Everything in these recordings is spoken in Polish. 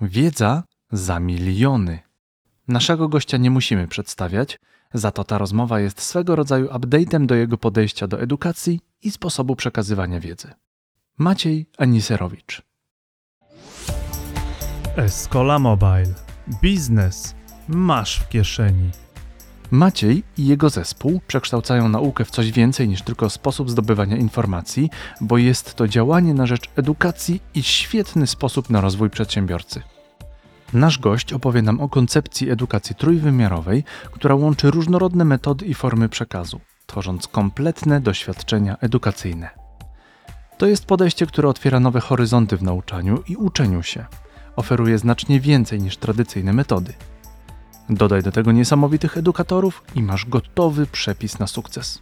Wiedza za miliony. Naszego gościa nie musimy przedstawiać, za to ta rozmowa jest swego rodzaju update'em do jego podejścia do edukacji i sposobu przekazywania wiedzy. Maciej Aniserowicz. Escola Mobile. Biznes masz w kieszeni. Maciej i jego zespół przekształcają naukę w coś więcej niż tylko sposób zdobywania informacji, bo jest to działanie na rzecz edukacji i świetny sposób na rozwój przedsiębiorcy. Nasz gość opowie nam o koncepcji edukacji trójwymiarowej, która łączy różnorodne metody i formy przekazu, tworząc kompletne doświadczenia edukacyjne. To jest podejście, które otwiera nowe horyzonty w nauczaniu i uczeniu się. Oferuje znacznie więcej niż tradycyjne metody. Dodaj do tego niesamowitych edukatorów i masz gotowy przepis na sukces.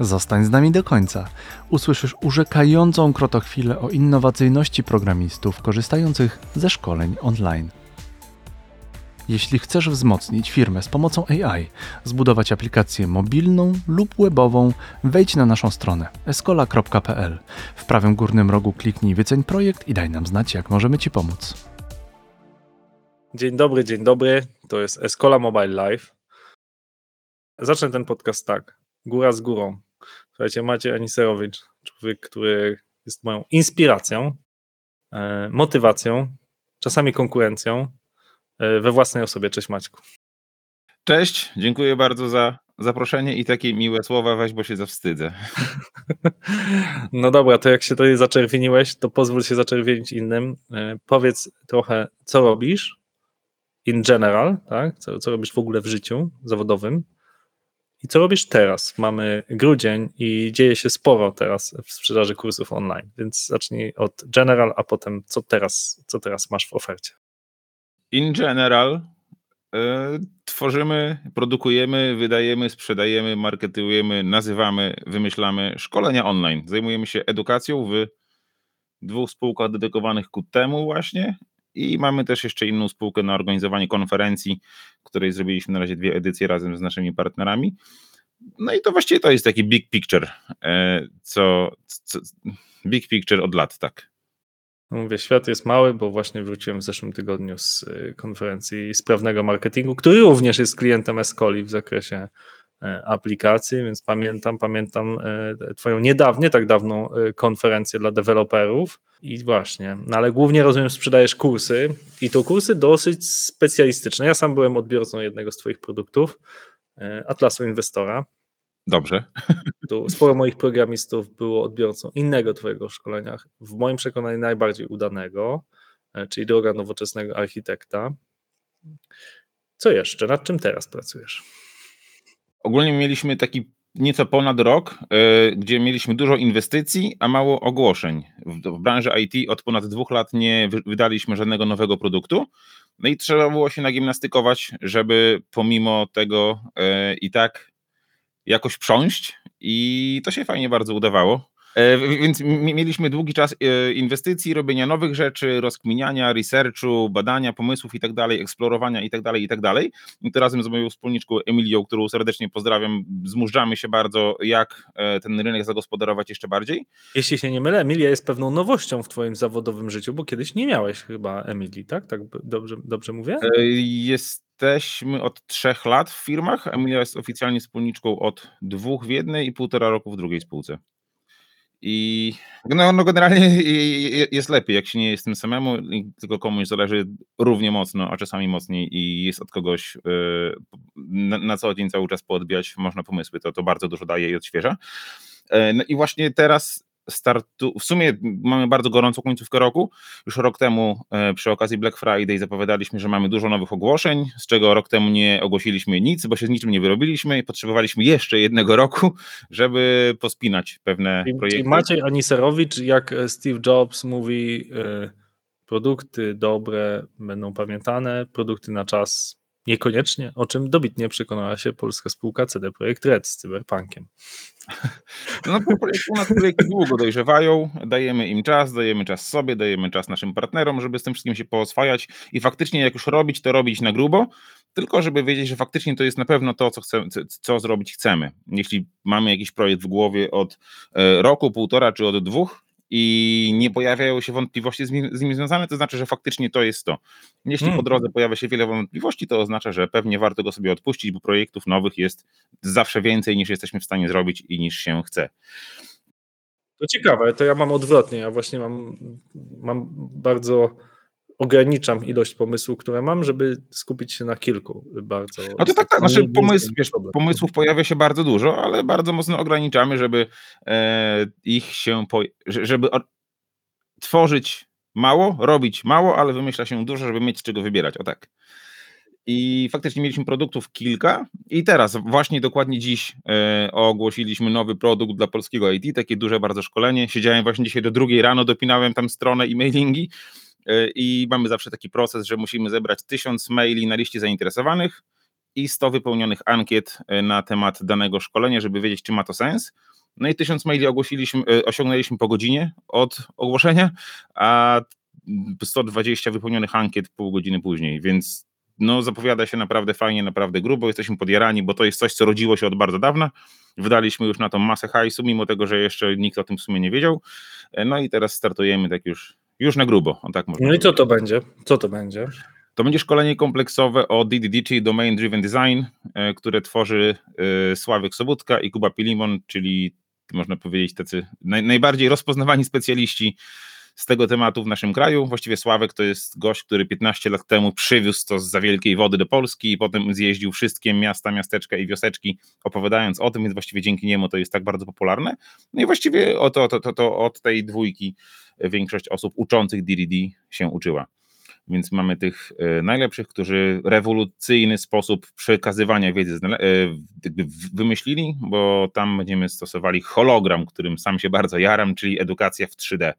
Zostań z nami do końca. Usłyszysz urzekającą krotochwilę o innowacyjności programistów korzystających ze szkoleń online. Jeśli chcesz wzmocnić firmę z pomocą AI, zbudować aplikację mobilną lub webową, wejdź na naszą stronę escola.pl. W prawym górnym rogu kliknij wyceń projekt i daj nam znać, jak możemy Ci pomóc. Dzień dobry, dzień dobry. To jest Escola Mobile Live. Zacznę ten podcast tak. Góra z górą. Słuchajcie, Maciej Aniserowicz, człowiek, który jest moją inspiracją, e, motywacją, czasami konkurencją e, we własnej osobie. Cześć Maćku. Cześć, dziękuję bardzo za zaproszenie i takie miłe słowa, weź, bo się zawstydzę. No dobra, to jak się tutaj zaczerwieniłeś, to pozwól się zaczerwienić innym. E, powiedz trochę, co robisz in general, tak? co, co robisz w ogóle w życiu zawodowym, i co robisz teraz? Mamy grudzień i dzieje się sporo teraz w sprzedaży kursów online, więc zacznij od general, a potem co teraz, co teraz masz w ofercie? In general y, tworzymy, produkujemy, wydajemy, sprzedajemy, marketujemy, nazywamy, wymyślamy szkolenia online. Zajmujemy się edukacją w dwóch spółkach dedykowanych ku temu właśnie i mamy też jeszcze inną spółkę na organizowanie konferencji, której zrobiliśmy na razie dwie edycje razem z naszymi partnerami. No i to właściwie to jest taki big picture, e, co, co big picture od lat, tak. Mówię, świat jest mały, bo właśnie wróciłem w zeszłym tygodniu z e, konferencji sprawnego marketingu, który również jest klientem Escoli w zakresie aplikacji, więc pamiętam, pamiętam e, Twoją niedawnie, tak dawną e, konferencję dla deweloperów. I właśnie, no ale głównie rozumiem, sprzedajesz kursy i to kursy dosyć specjalistyczne. Ja sam byłem odbiorcą jednego z Twoich produktów, Atlasu Inwestora. Dobrze. Tu sporo moich programistów było odbiorcą innego Twojego szkolenia, w moim przekonaniu najbardziej udanego, czyli droga nowoczesnego architekta. Co jeszcze? Nad czym teraz pracujesz? Ogólnie mieliśmy taki nieco ponad rok, e, gdzie mieliśmy dużo inwestycji, a mało ogłoszeń. W, branży IT od ponad dwóch lat nie wydaliśmy żadnego nowego produktu. No i trzeba było się nagimnastykować, żeby pomimo tego e, i tak jakoś prząść i to się fajnie bardzo udawało. E, więc mieliśmy długi czas e, inwestycji, robienia nowych rzeczy, rozkminiania, researchu, badania pomysłów i tak dalej, eksplorowania i tak dalej, i tak dalej. I to razem z moją wspólniczką Emilią, którą serdecznie pozdrawiam, zmużdżamy się bardzo, jak e, ten rynek zagospodarować jeszcze bardziej. Jeśli się nie mylę, Emilia jest pewną nowością w twoim zawodowym życiu, bo kiedyś nie miałeś chyba Emilii, tak? Tak dobrze, dobrze mówię? Jesteśmy od trzech lat w firmach. Emilia jest oficjalnie wspólniczką od dwóch w jednej i półtora roku w drugiej spółce. I no, no generalnie jest lepiej, jak się nie jest tym samemu, tylko komuś zależy równie mocno, a czasami mocniej i jest od kogoś na, na co dzień cały czas poodbijać można pomysły, to, to bardzo dużo daje i odświeża. E, no i właśnie teraz startu, w sumie mamy bardzo gorącą końcówkę roku. Już rok temu e, przy okazji Black Friday zapowiadaliśmy, że mamy dużo nowych ogłoszeń, z czego rok temu nie ogłosiliśmy nic, bo się z niczym nie wyrobiliśmy i potrzebowaliśmy jeszcze jednego roku, żeby pospinać pewne I, projekty. I Maciej Aniserowicz, jak Steve Jobs mówi, e, produkty dobre będą pamiętane, produkty na czas niekoniecznie, o czym dobitnie przekonała się polska spółka CD Projekt Red z Cyberpunkiem. No, u nas projekty długo dojrzewają, dajemy im czas, dajemy czas sobie, dajemy czas naszym partnerom, żeby z tym wszystkim się pooswajać i faktycznie jak już robić, to robić na grubo, tylko żeby wiedzieć, że faktycznie to jest na pewno to, co, chcemy, co zrobić chcemy. Jeśli mamy jakiś projekt w głowie od e, roku, półtora czy od dwóch, i nie pojawiają się wątpliwości z nimi związane, to znaczy, że faktycznie to jest to. Jeśli Mm. po drodze pojawia się wiele wątpliwości, to oznacza, że pewnie warto go sobie odpuścić, bo projektów nowych jest zawsze więcej niż jesteśmy w stanie zrobić i niż się chce. To ciekawe, to ja mam odwrotnie. Ja właśnie mam, mam bardzo ograniczam ilość pomysłów, które mam, żeby skupić się na kilku bardzo. No to tak, tak, znaczy Nie- pomysł, wiesz, pomysłów pojawia się bardzo dużo, ale bardzo mocno ograniczamy, żeby e, ich się, po, że- żeby o, tworzyć mało, robić mało, ale wymyśla się dużo, żeby mieć z czego wybierać, o tak. I faktycznie mieliśmy produktów kilka i teraz właśnie dokładnie dziś e, ogłosiliśmy nowy produkt dla polskiego IT, takie duże bardzo szkolenie. Siedziałem właśnie dzisiaj do drugiej rano, dopinałem tam stronę i mailingi e, i mamy zawsze taki proces, że musimy zebrać tysiąc maili na liście zainteresowanych i 100 wypełnionych ankiet e, na temat danego szkolenia, żeby wiedzieć, czy ma to sens. No i tysiąc maili ogłosiliśmy, e, osiągnęliśmy po godzinie od ogłoszenia, a 120 wypełnionych ankiet pół godziny później, więc no zapowiada się naprawdę fajnie, naprawdę grubo, jesteśmy podjarani, bo to jest coś, co rodziło się od bardzo dawna. Wydaliśmy już na to masę hajsu, mimo tego, że jeszcze nikt o tym w sumie nie wiedział. E, No i teraz startujemy tak już, już na grubo, o tak można No i co to będzie? Co to będzie? To będzie szkolenie kompleksowe o DDD, czyli Domain Driven Design, e, które tworzy e, Sławek Sobutka i Kuba Pilimon, czyli można powiedzieć tacy naj, najbardziej rozpoznawani specjaliści z tego tematu w naszym kraju. Właściwie Sławek to jest gość, który 15 lat temu przywiózł to z za wielkiej wody do Polski i potem zjeździł wszystkie miasta, miasteczka i wioseczki, opowiadając o tym, więc właściwie dzięki niemu to jest tak bardzo popularne. No i właściwie o to, to, to, to od tej dwójki większość osób uczących DDD się uczyła. Więc mamy tych e, najlepszych, którzy rewolucyjny sposób przekazywania wiedzy e, wymyślili, bo tam będziemy stosowali hologram, którym sam się bardzo jaram, czyli edukacja w 3D.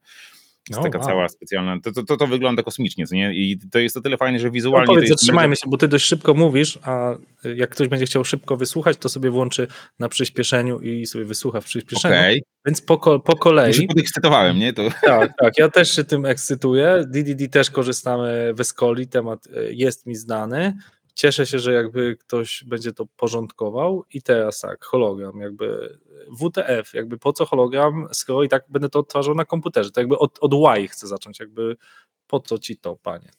Jest O, taka wow. cała specjalna, to, to, to, wygląda kosmicznie, co nie? I to jest o tyle fajne, że No wizualnie to powiedz, jest zatrzymajmy się, bo ty dość szybko mówisz, a jak ktoś będzie chciał szybko wysłuchać, to sobie włączy na przyspieszeniu i sobie wysłucha w przyspieszeniu. Okej, Więc po, po okay. kolei. podekscytowałem, nie? To... Tak, tak. Ja też się tym ekscytuję. DDD też korzystamy w Escoli, temat e, jest mi znany. Cieszę się, że jakby ktoś będzie to porządkował. I teraz tak, hologram, jakby WTF, jakby po co hologram, skoro i tak będę to odtwarzał na komputerze. To jakby od, od why chcę zacząć, jakby po co ci to, panie?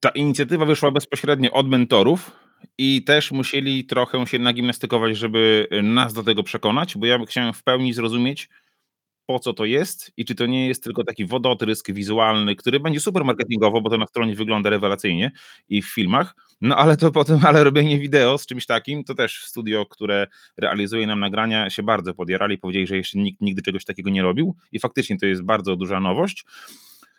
ta inicjatywa wyszła bezpośrednio od mentorów i też musieli trochę się nagimnastykować, żeby nas do tego przekonać, bo ja chciałem w pełni zrozumieć, po co to jest i czy to nie jest tylko taki wodotrysk wizualny, który będzie super marketingowo, bo to na stronie wygląda rewelacyjnie i w filmach, no ale to potem, ale robienie wideo z czymś takim, to też studio, które realizuje nam nagrania się bardzo podjarali, powiedzieli, że jeszcze nikt nigdy czegoś takiego nie robił i faktycznie to jest bardzo duża nowość.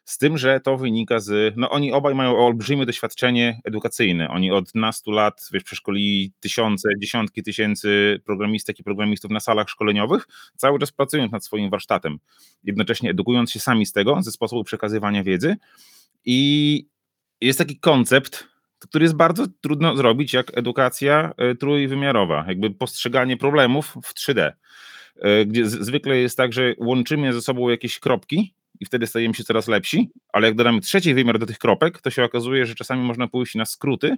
Z tym, że to wynika z. No, oni obaj mają olbrzymie doświadczenie edukacyjne. Oni od nastu lat wiesz, przeszkolili tysiące, dziesiątki tysięcy programistek i programistów na salach szkoleniowych, cały czas pracując nad swoim warsztatem, jednocześnie edukując się sami z tego, ze sposobu przekazywania wiedzy. I jest taki koncept, który jest bardzo trudno zrobić, jak edukacja e, trójwymiarowa, jakby postrzeganie problemów w 3D. e, Gdzie zwykle jest tak, że łączymy ze sobą jakieś kropki i wtedy stajemy się coraz lepsi, ale jak dodamy trzeci wymiar do tych kropek, to się okazuje, że czasami można pójść na skróty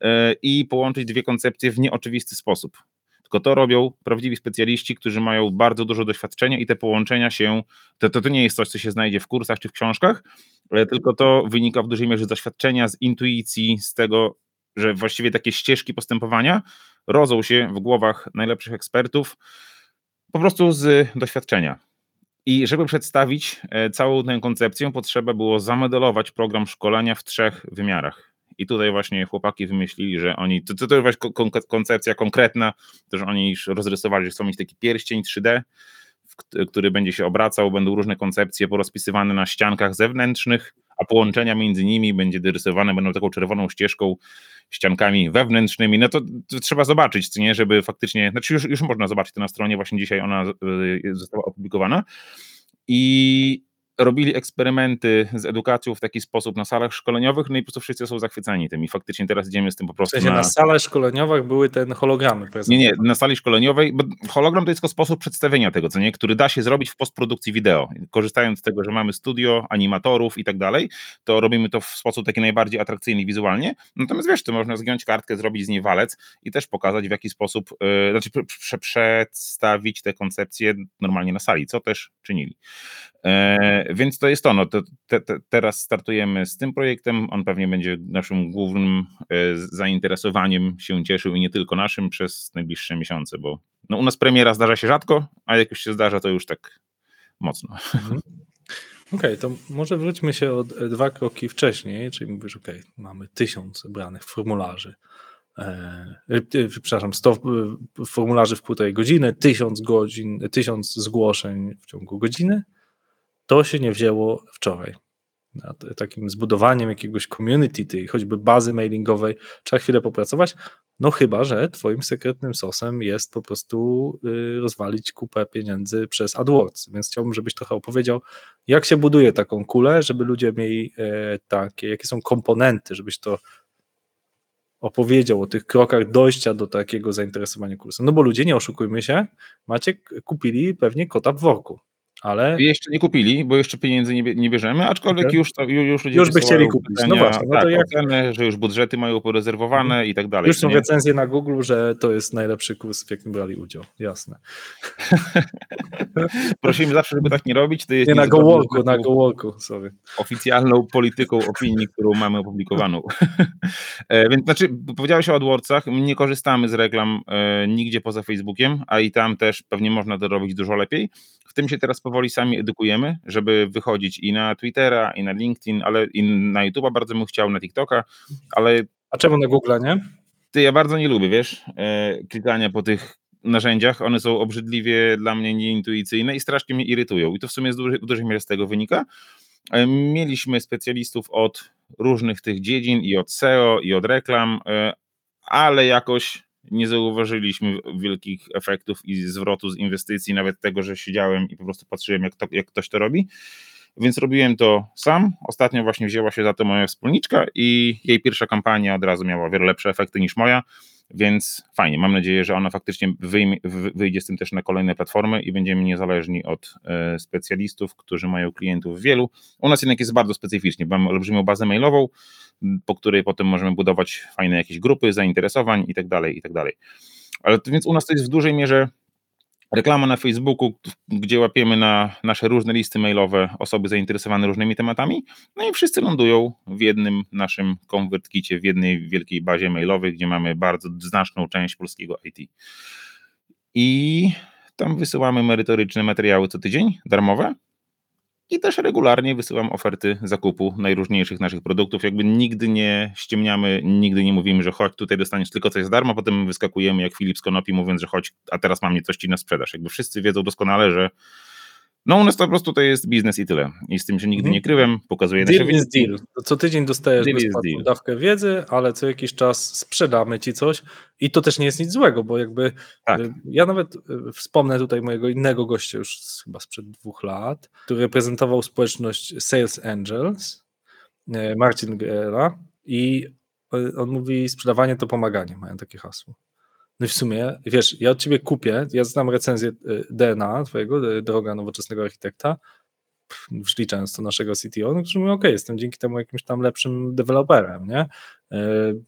e, i połączyć dwie koncepcje w nieoczywisty sposób. Tylko to robią prawdziwi specjaliści, którzy mają bardzo dużo doświadczenia i te połączenia się, to, to, to nie jest coś, co się znajdzie w kursach czy w książkach, e, tylko to wynika w dużej mierze z doświadczenia, z intuicji, z tego, że właściwie takie ścieżki postępowania rodzą się w głowach najlepszych ekspertów po prostu z doświadczenia. I żeby przedstawić e, całą tę koncepcję, potrzeba było zamodelować program szkolenia w trzech wymiarach. I tutaj właśnie chłopaki wymyślili, że oni, to, to, to jest koncepcja konkretna, to, że oni już rozrysowali, że chcą mieć taki pierścień 3D, w kt- który będzie się obracał, będą różne koncepcje porozpisywane na ściankach zewnętrznych, a połączenia między nimi będzie rysowane, będą taką czerwoną ścieżką, ściankami wewnętrznymi, no to, trzeba zobaczyć, nie, żeby faktycznie, znaczy już, już można zobaczyć to na stronie, właśnie dzisiaj ona y, została opublikowana. I robili eksperymenty z edukacją w taki sposób na salach szkoleniowych, no i po prostu wszyscy są zachwyceni tym i faktycznie teraz idziemy z tym po W prostu sensie na... na salach szkoleniowych były te hologramy. Nie, nie, na sali szkoleniowej, bo hologram to jest tylko sposób przedstawienia tego, co nie, który da się zrobić w postprodukcji wideo. Korzystając z tego, że mamy studio, animatorów i tak dalej, to robimy to w sposób taki najbardziej atrakcyjny wizualnie. Natomiast wiesz, to można zgiąć kartkę, zrobić z niej walec i też pokazać w jaki sposób, yy, znaczy prze, prze, przedstawić te koncepcje normalnie na sali, co też czynili. E, więc to jest to, no, to te, te, teraz startujemy z tym projektem, on pewnie będzie naszym głównym e, zainteresowaniem się cieszył i nie tylko naszym przez najbliższe miesiące, bo no, u nas premiera zdarza się rzadko, a jak już się zdarza, to już tak mocno. Mhm. Okej, okay, to może wróćmy się o dwa kroki wcześniej, czyli mówisz, ok, mamy tysiąc branych formularzy, e, przepraszam, 100 formularzy w półtorej godziny, tysiąc godzin, tysiąc zgłoszeń w ciągu godziny, to się nie wzięło wczoraj. Nad takim zbudowaniem jakiegoś community, tej choćby bazy mailingowej, trzeba chwilę popracować. No chyba, że twoim sekretnym sosem jest po prostu y, rozwalić kupę pieniędzy przez AdWords. Więc chciałbym, żebyś trochę opowiedział, jak się buduje taką kulę, żeby ludzie mieli e, takie, jakie są komponenty, żebyś to opowiedział o tych krokach dojścia do takiego zainteresowania kursem. No bo ludzie, nie oszukujmy się, macie kupili pewnie kota w worku ale... Jeszcze nie kupili, bo jeszcze pieniędzy nie, nie bierzemy, aczkolwiek okay. już, to, już ludzie Już by chcieli kupić, no właśnie. No tak, to jak... oceny, że już budżety mają porezerwowane hmm. i tak dalej. Już są recenzje na Google, że to jest najlepszy kurs, w jakim brali udział, jasne. Prosimy zawsze, żeby tak nie robić. To jest nie na gołolku, na gołolku, sorry. Oficjalną polityką opinii, którą mamy opublikowaną. e, więc znaczy, powiedziałeś o AdWordsach, my nie korzystamy z reklam e, nigdzie poza Facebookiem, a i tam też pewnie można to robić dużo lepiej. W tym się teraz powoli sami edukujemy, żeby wychodzić i na Twittera, i na LinkedIn, ale i na YouTube'a bardzo bym chciał, na TikToka, ale... A czemu na Google, nie? Ty, ja bardzo nie lubię, wiesz, e, klikania po tych narzędziach, one są obrzydliwie dla mnie nieintuicyjne i strasznie mnie irytują i to w sumie z duży, w dużej mierze z tego wynika. E, mieliśmy specjalistów od różnych tych dziedzin i od SEO i od reklam, e, ale jakoś nie zauważyliśmy wielkich efektów i zwrotu z inwestycji, nawet tego, że siedziałem i po prostu patrzyłem, jak, to, jak ktoś to robi. Więc robiłem to sam. Ostatnio właśnie wzięła się za to moja wspólniczka i jej pierwsza kampania od razu miała wiele lepsze efekty niż moja, więc fajnie. Mam nadzieję, że ona faktycznie wyjdzie z tym też na kolejne platformy i będziemy niezależni od e, specjalistów, którzy mają klientów wielu. U nas jednak jest bardzo specyficznie. Mamy olbrzymią bazę mailową, po której potem możemy budować fajne jakieś grupy zainteresowań i tak dalej, i tak dalej. Ale więc u nas to jest w dużej mierze reklama na Facebooku, gdzie łapiemy na nasze różne listy mailowe osoby zainteresowane różnymi tematami, no i wszyscy lądują w jednym naszym konwertkicie, w jednej wielkiej bazie mailowej, gdzie mamy bardzo znaczną część polskiego IT. I tam wysyłamy merytoryczne materiały co tydzień, darmowe, i też regularnie wysyłam oferty zakupu najróżniejszych naszych produktów. Jakby nigdy nie ściemniamy, nigdy nie mówimy, że chodź tutaj dostaniesz tylko coś za darmo, potem wyskakujemy jak Filip z Konopi mówiąc, że chodź, a teraz mam nie coś ci na sprzedaż. Jakby wszyscy wiedzą doskonale, że no u nas to po prostu to jest biznes i tyle. I z tym się nigdy nie krywem, pokazuję deal nasze jest deal. Co tydzień dostajesz deal bezpłatną dawkę wiedzy, ale co jakiś czas sprzedamy ci coś i to też nie jest nic złego, bo jakby tak. Y, ja nawet y, wspomnę tutaj mojego innego gościa już chyba sprzed dwóch lat, który reprezentował społeczność Sales Angels, y, Marcin Gera i on mówi sprzedawanie to pomaganie, mają takie hasło. No i w sumie, wiesz, ja od ciebie kupię, ja znam recenzję y, DNA twojego, y, droga nowoczesnego architekta, licząc to naszego CTO, no, którzy mówią, ok, jestem dzięki temu jakimś tam lepszym deweloperem, nie? Y,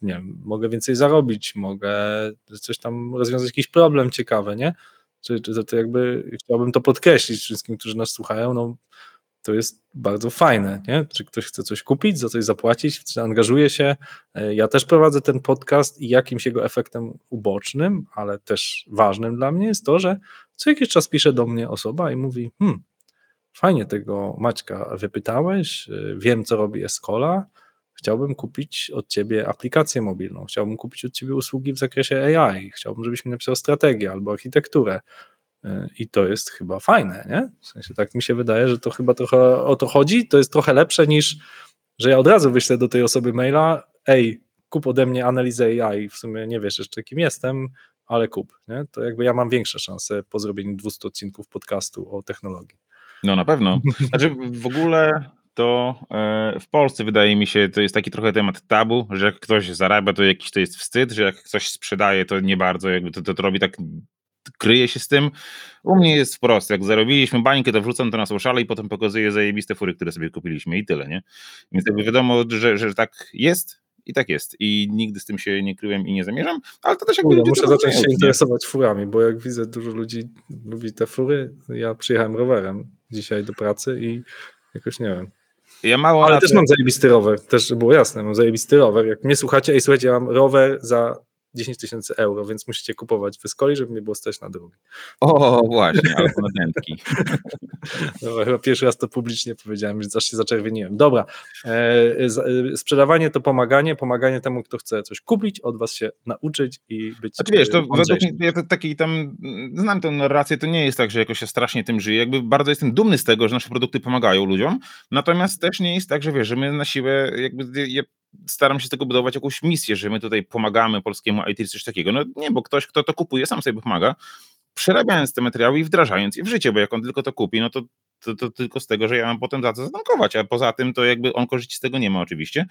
nie wiem, mogę więcej zarobić, mogę coś tam rozwiązać jakiś problem ciekawy, nie? Czy, czy to, to jakby chciałbym to podkreślić wszystkim, którzy nas słuchają, no to jest bardzo fajne, nie? Czy ktoś chce coś kupić, za coś zapłacić, czy angażuje się. E, ja też prowadzę ten podcast i jakimś jego efektem ubocznym, ale też ważnym dla mnie jest to, że co jakiś czas pisze do mnie osoba i mówi, hmm, fajnie tego Maćka wypytałeś, e, wiem co robi Escola, chciałbym kupić od ciebie aplikację mobilną, chciałbym kupić od ciebie usługi w zakresie AI, chciałbym, żebyś mi napisał strategię albo architekturę. I to jest chyba fajne, nie? W sensie tak mi się wydaje, że to chyba trochę o to chodzi. To jest trochę lepsze niż, że ja od razu wyślę do tej osoby maila, ej, kup ode mnie analizę AI, w sumie nie wiesz jeszcze kim jestem, ale kup, nie? To jakby ja mam większe szanse po zrobieniu 200 odcinków podcastu o technologii. No na pewno. Znaczy w ogóle to e, w Polsce wydaje mi się, to jest taki trochę temat tabu, że jak ktoś zarabia, to jakiś to jest wstyd, że jak ktoś sprzedaje, to nie bardzo, jakby to, to, to robi tak, kryje się z tym. U mnie jest wprost, jak zarobiliśmy bańkę, to wrzucam to na sociale i potem pokazuję zajebiste fury, które sobie kupiliśmy i tyle, nie? Więc jakby wiadomo, że, że tak jest i tak jest i nigdy z tym się nie kryłem i nie zamierzam, ale to też jakby Kurde, muszę zacząć się interesować furami, bo jak widzę, dużo ludzi lubi te fury. Ja przyjechałem rowerem dzisiaj do pracy i jakoś nie wiem. Ja mało Ale też mam zajebisty rower, też było jasne, mam zajebisty rower. Jak mnie słuchacie, ej słuchajcie, ja mam rower za 10 tysięcy euro, więc musicie kupować w Escoli, żeby mnie było stać na drugi. O, właśnie, albo na dętki. Dobra, chyba pierwszy raz to publicznie powiedziałem, że aż się zaczerwieniłem. Dobra, e, z- e, sprzedawanie to pomaganie, pomaganie temu, kto chce coś kupić, od was się nauczyć i być Znaczy wiesz, to e, według mnie, ja tam, mm, znam tę narrację, to nie jest tak, że jakoś się strasznie tym żyje, jakby bardzo jestem dumny z tego, że nasze produkty pomagają ludziom, natomiast też nie jest tak, że wiesz, że my na siłę, jakby ja staram się z tego budować jakąś misję, że my tutaj pomagamy polskiemu IT coś takiego, no nie, bo ktoś, kto to kupuje, sam sobie pomaga, przerabiając te materiały i wdrażając je w życie, bo jak on tylko to kupi, no to to, to tylko z tego, że ja mam potem za to zatankować, a poza tym to jakby on korzyści z tego nie ma oczywiście.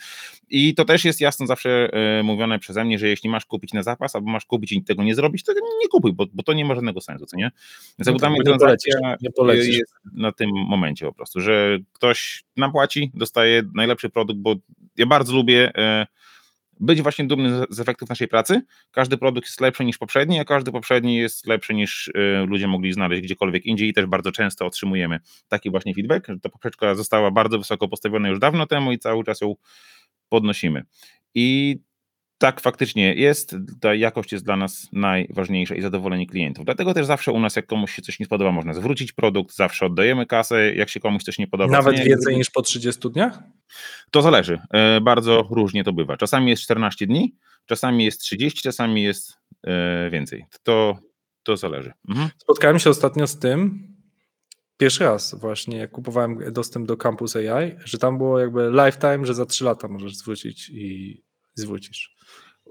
I to też jest jasno zawsze e, mówione przeze mnie, że jeśli masz kupić na zapas, albo masz kupić i tego nie zrobić, to nie kupuj, bo, bo to nie ma żadnego sensu, co nie? Więc No tak, dla mnie bo nie transakcja polecisz, nie polecisz. jest na tym momencie po prostu, że ktoś nam płaci, dostaje najlepszy produkt, bo ja bardzo lubię e, być właśnie dumny z- efektów naszej pracy. Każdy produkt jest lepszy niż poprzedni, a każdy poprzedni jest lepszy niż e, ludzie mogli znaleźć gdziekolwiek indziej i też bardzo często otrzymujemy taki właśnie feedback, że ta poprzeczka została bardzo wysoko postawiona już dawno temu i cały czas ją podnosimy. I tak faktycznie jest, ta jakość jest dla nas najważniejsza i zadowolenie klientów. Dlatego też zawsze u nas, jak komuś się coś nie spodoba, można zwrócić produkt, zawsze oddajemy kasę, jak się komuś coś nie podoba. Nawet nie, więcej niż po 30 dniach? To zależy, e, bardzo różnie to bywa. Czasami jest 14 dni, czasami jest 30, czasami jest e, więcej. To, to zależy. Mhm. Spotkałem się ostatnio z tym, pierwszy raz właśnie, jak kupowałem dostęp do Campus AI, że tam było jakby lifetime, że za 3 lata możesz zwrócić i zwrócisz.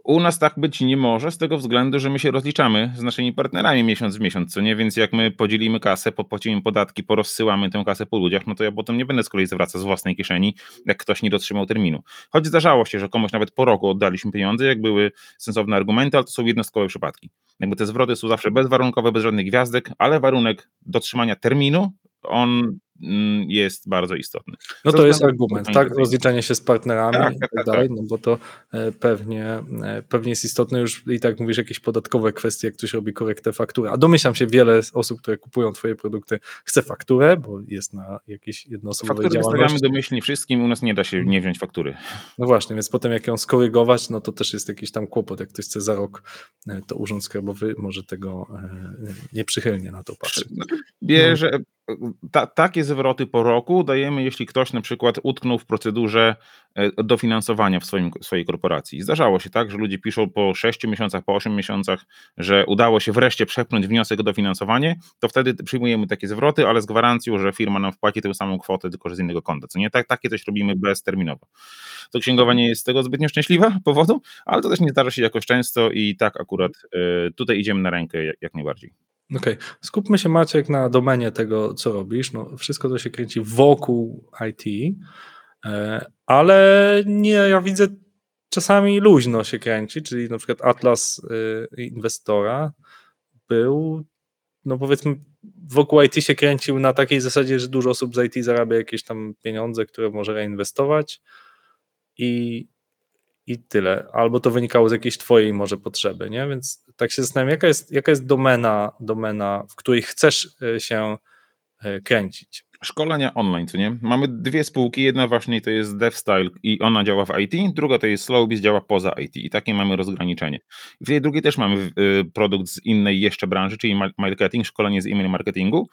U nas tak być nie może z tego względu, że my się rozliczamy z naszymi partnerami miesiąc w miesiąc, co nie? Więc jak my podzielimy kasę, popłacimy podatki, porozsyłamy tę kasę po ludziach, no to ja potem nie będę z kolei zwracał z własnej kieszeni, jak ktoś nie dotrzymał terminu. Choć zdarzało się, że komuś nawet po roku oddaliśmy pieniądze, jak były sensowne argumenty, ale to są jednostkowe przypadki. Jakby te zwroty są zawsze bezwarunkowe, bez żadnych gwiazdek, ale warunek dotrzymania terminu, on jest bardzo istotny. No Ze to jest argument, tak? Rozliczanie się z partnerami Tak, i tak, tak tak, dalej, no bo to e, pewnie, e, pewnie jest istotne już i tak mówisz jakieś podatkowe kwestie, jak ktoś robi korektę faktury. A domyślam się, wiele osób, które kupują twoje produkty chce fakturę, bo jest na jakiejś jednoosobowej Faktury wystawiamy domyślnie wszystkim, u nas nie da się nie wziąć faktury. No właśnie, więc potem jak ją skorygować, no to też jest jakiś tam kłopot. Jak ktoś chce za rok, e, to Urząd Skarbowy może tego nieprzychylnie na to patrzeć. Znaczy, Bierze, ta, takie zwroty po roku dajemy, jeśli ktoś na przykład utknął w procedurze e, dofinansowania w swoim, swojej korporacji. Zdarzało się tak, że ludzie piszą po 6 miesiącach, po 8 miesiącach, że udało się wreszcie przepchnąć wniosek o dofinansowanie, to wtedy przyjmujemy takie zwroty, ale z gwarancją, że firma nam wpłaci tę samą kwotę, tylko z innego konta. Co nie? Tak, takie coś robimy bezterminowo. To księgowa nie jest z tego zbytnio szczęśliwa powodu, ale to też nie zdarza się jakoś często i tak akurat e, tutaj idziemy na rękę jak, jak najbardziej. Okej, skupmy się Maciek na domenie tego, co robisz. No, wszystko to się kręci wokół IT, e, ale nie, ja widzę czasami luźno się kręci, czyli na przykład Atlas e, inwestora był, no powiedzmy, wokół IT się kręcił na takiej zasadzie, że dużo osób z IT zarabia jakieś tam pieniądze, które może reinwestować i, i tyle. Albo to wynikało z jakiejś twojej może potrzeby, nie? Więc tak się zastanawiam, jaka jest, jaka jest domena, domena, w której chcesz e, się e, kręcić. Szkolenia online, co nie? Mamy dwie spółki, jedna właśnie to jest DevStyle i ona działa w IT, druga to jest Slowbiz, działa poza IT i takie mamy rozgraniczenie. W tej drugiej też mamy y, produkt z innej jeszcze branży, czyli ma- marketing, szkolenie z e-mail marketingu.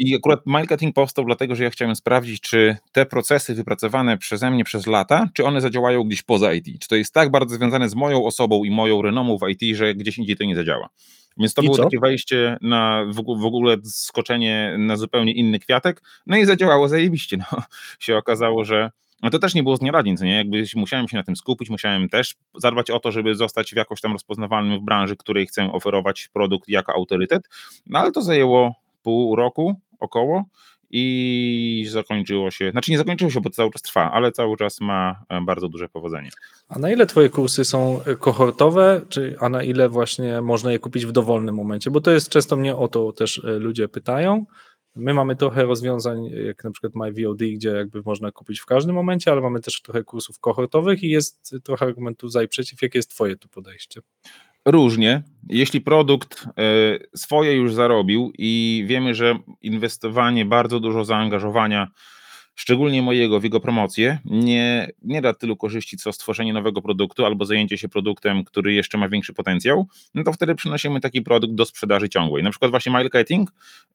I akurat marketing powstał dlatego, że ja chciałem sprawdzić, czy te procesy wypracowane przeze mnie przez lata, czy one zadziałają gdzieś poza IT. Czy to jest tak bardzo związane z moją osobą i moją renomą w IT, że gdzieś indziej to nie zadziała. Więc to I było co? takie wejście na w ogó- w ogóle skoczenie na zupełnie inny kwiatek. No i zadziałało zajebiście. No. Się okazało, że no to też nie było z dnia na dzień, nie? Jakby musiałem się na tym skupić, musiałem też zadbać o to, żeby zostać jakoś tam rozpoznawalnym w branży, której chcę oferować produkt jako autorytet. No ale to zajęło pół roku około i zakończyło się, znaczy nie zakończyło się, bo cały czas trwa, ale cały czas ma e, bardzo duże powodzenie. A na ile twoje kursy są e, kohortowe, czy, a na ile właśnie można je kupić w dowolnym momencie? Bo to jest często mnie o to też e, ludzie pytają. My mamy trochę rozwiązań, jak na przykład MyVOD, gdzie jakby można kupić w każdym momencie, ale mamy też trochę kursów kohortowych i jest trochę argumentów za i przeciw. Jakie jest twoje tu podejście? Różnie. Jeśli produkt e, swoje już zarobił i wiemy, że inwestowanie, bardzo dużo zaangażowania, szczególnie mojego w jego promocję, nie, nie da tylu korzyści, co stworzenie nowego produktu albo zajęcie się produktem, który jeszcze ma większy potencjał, no to wtedy przynosimy taki produkt do sprzedaży ciągłej. Na przykład właśnie marketing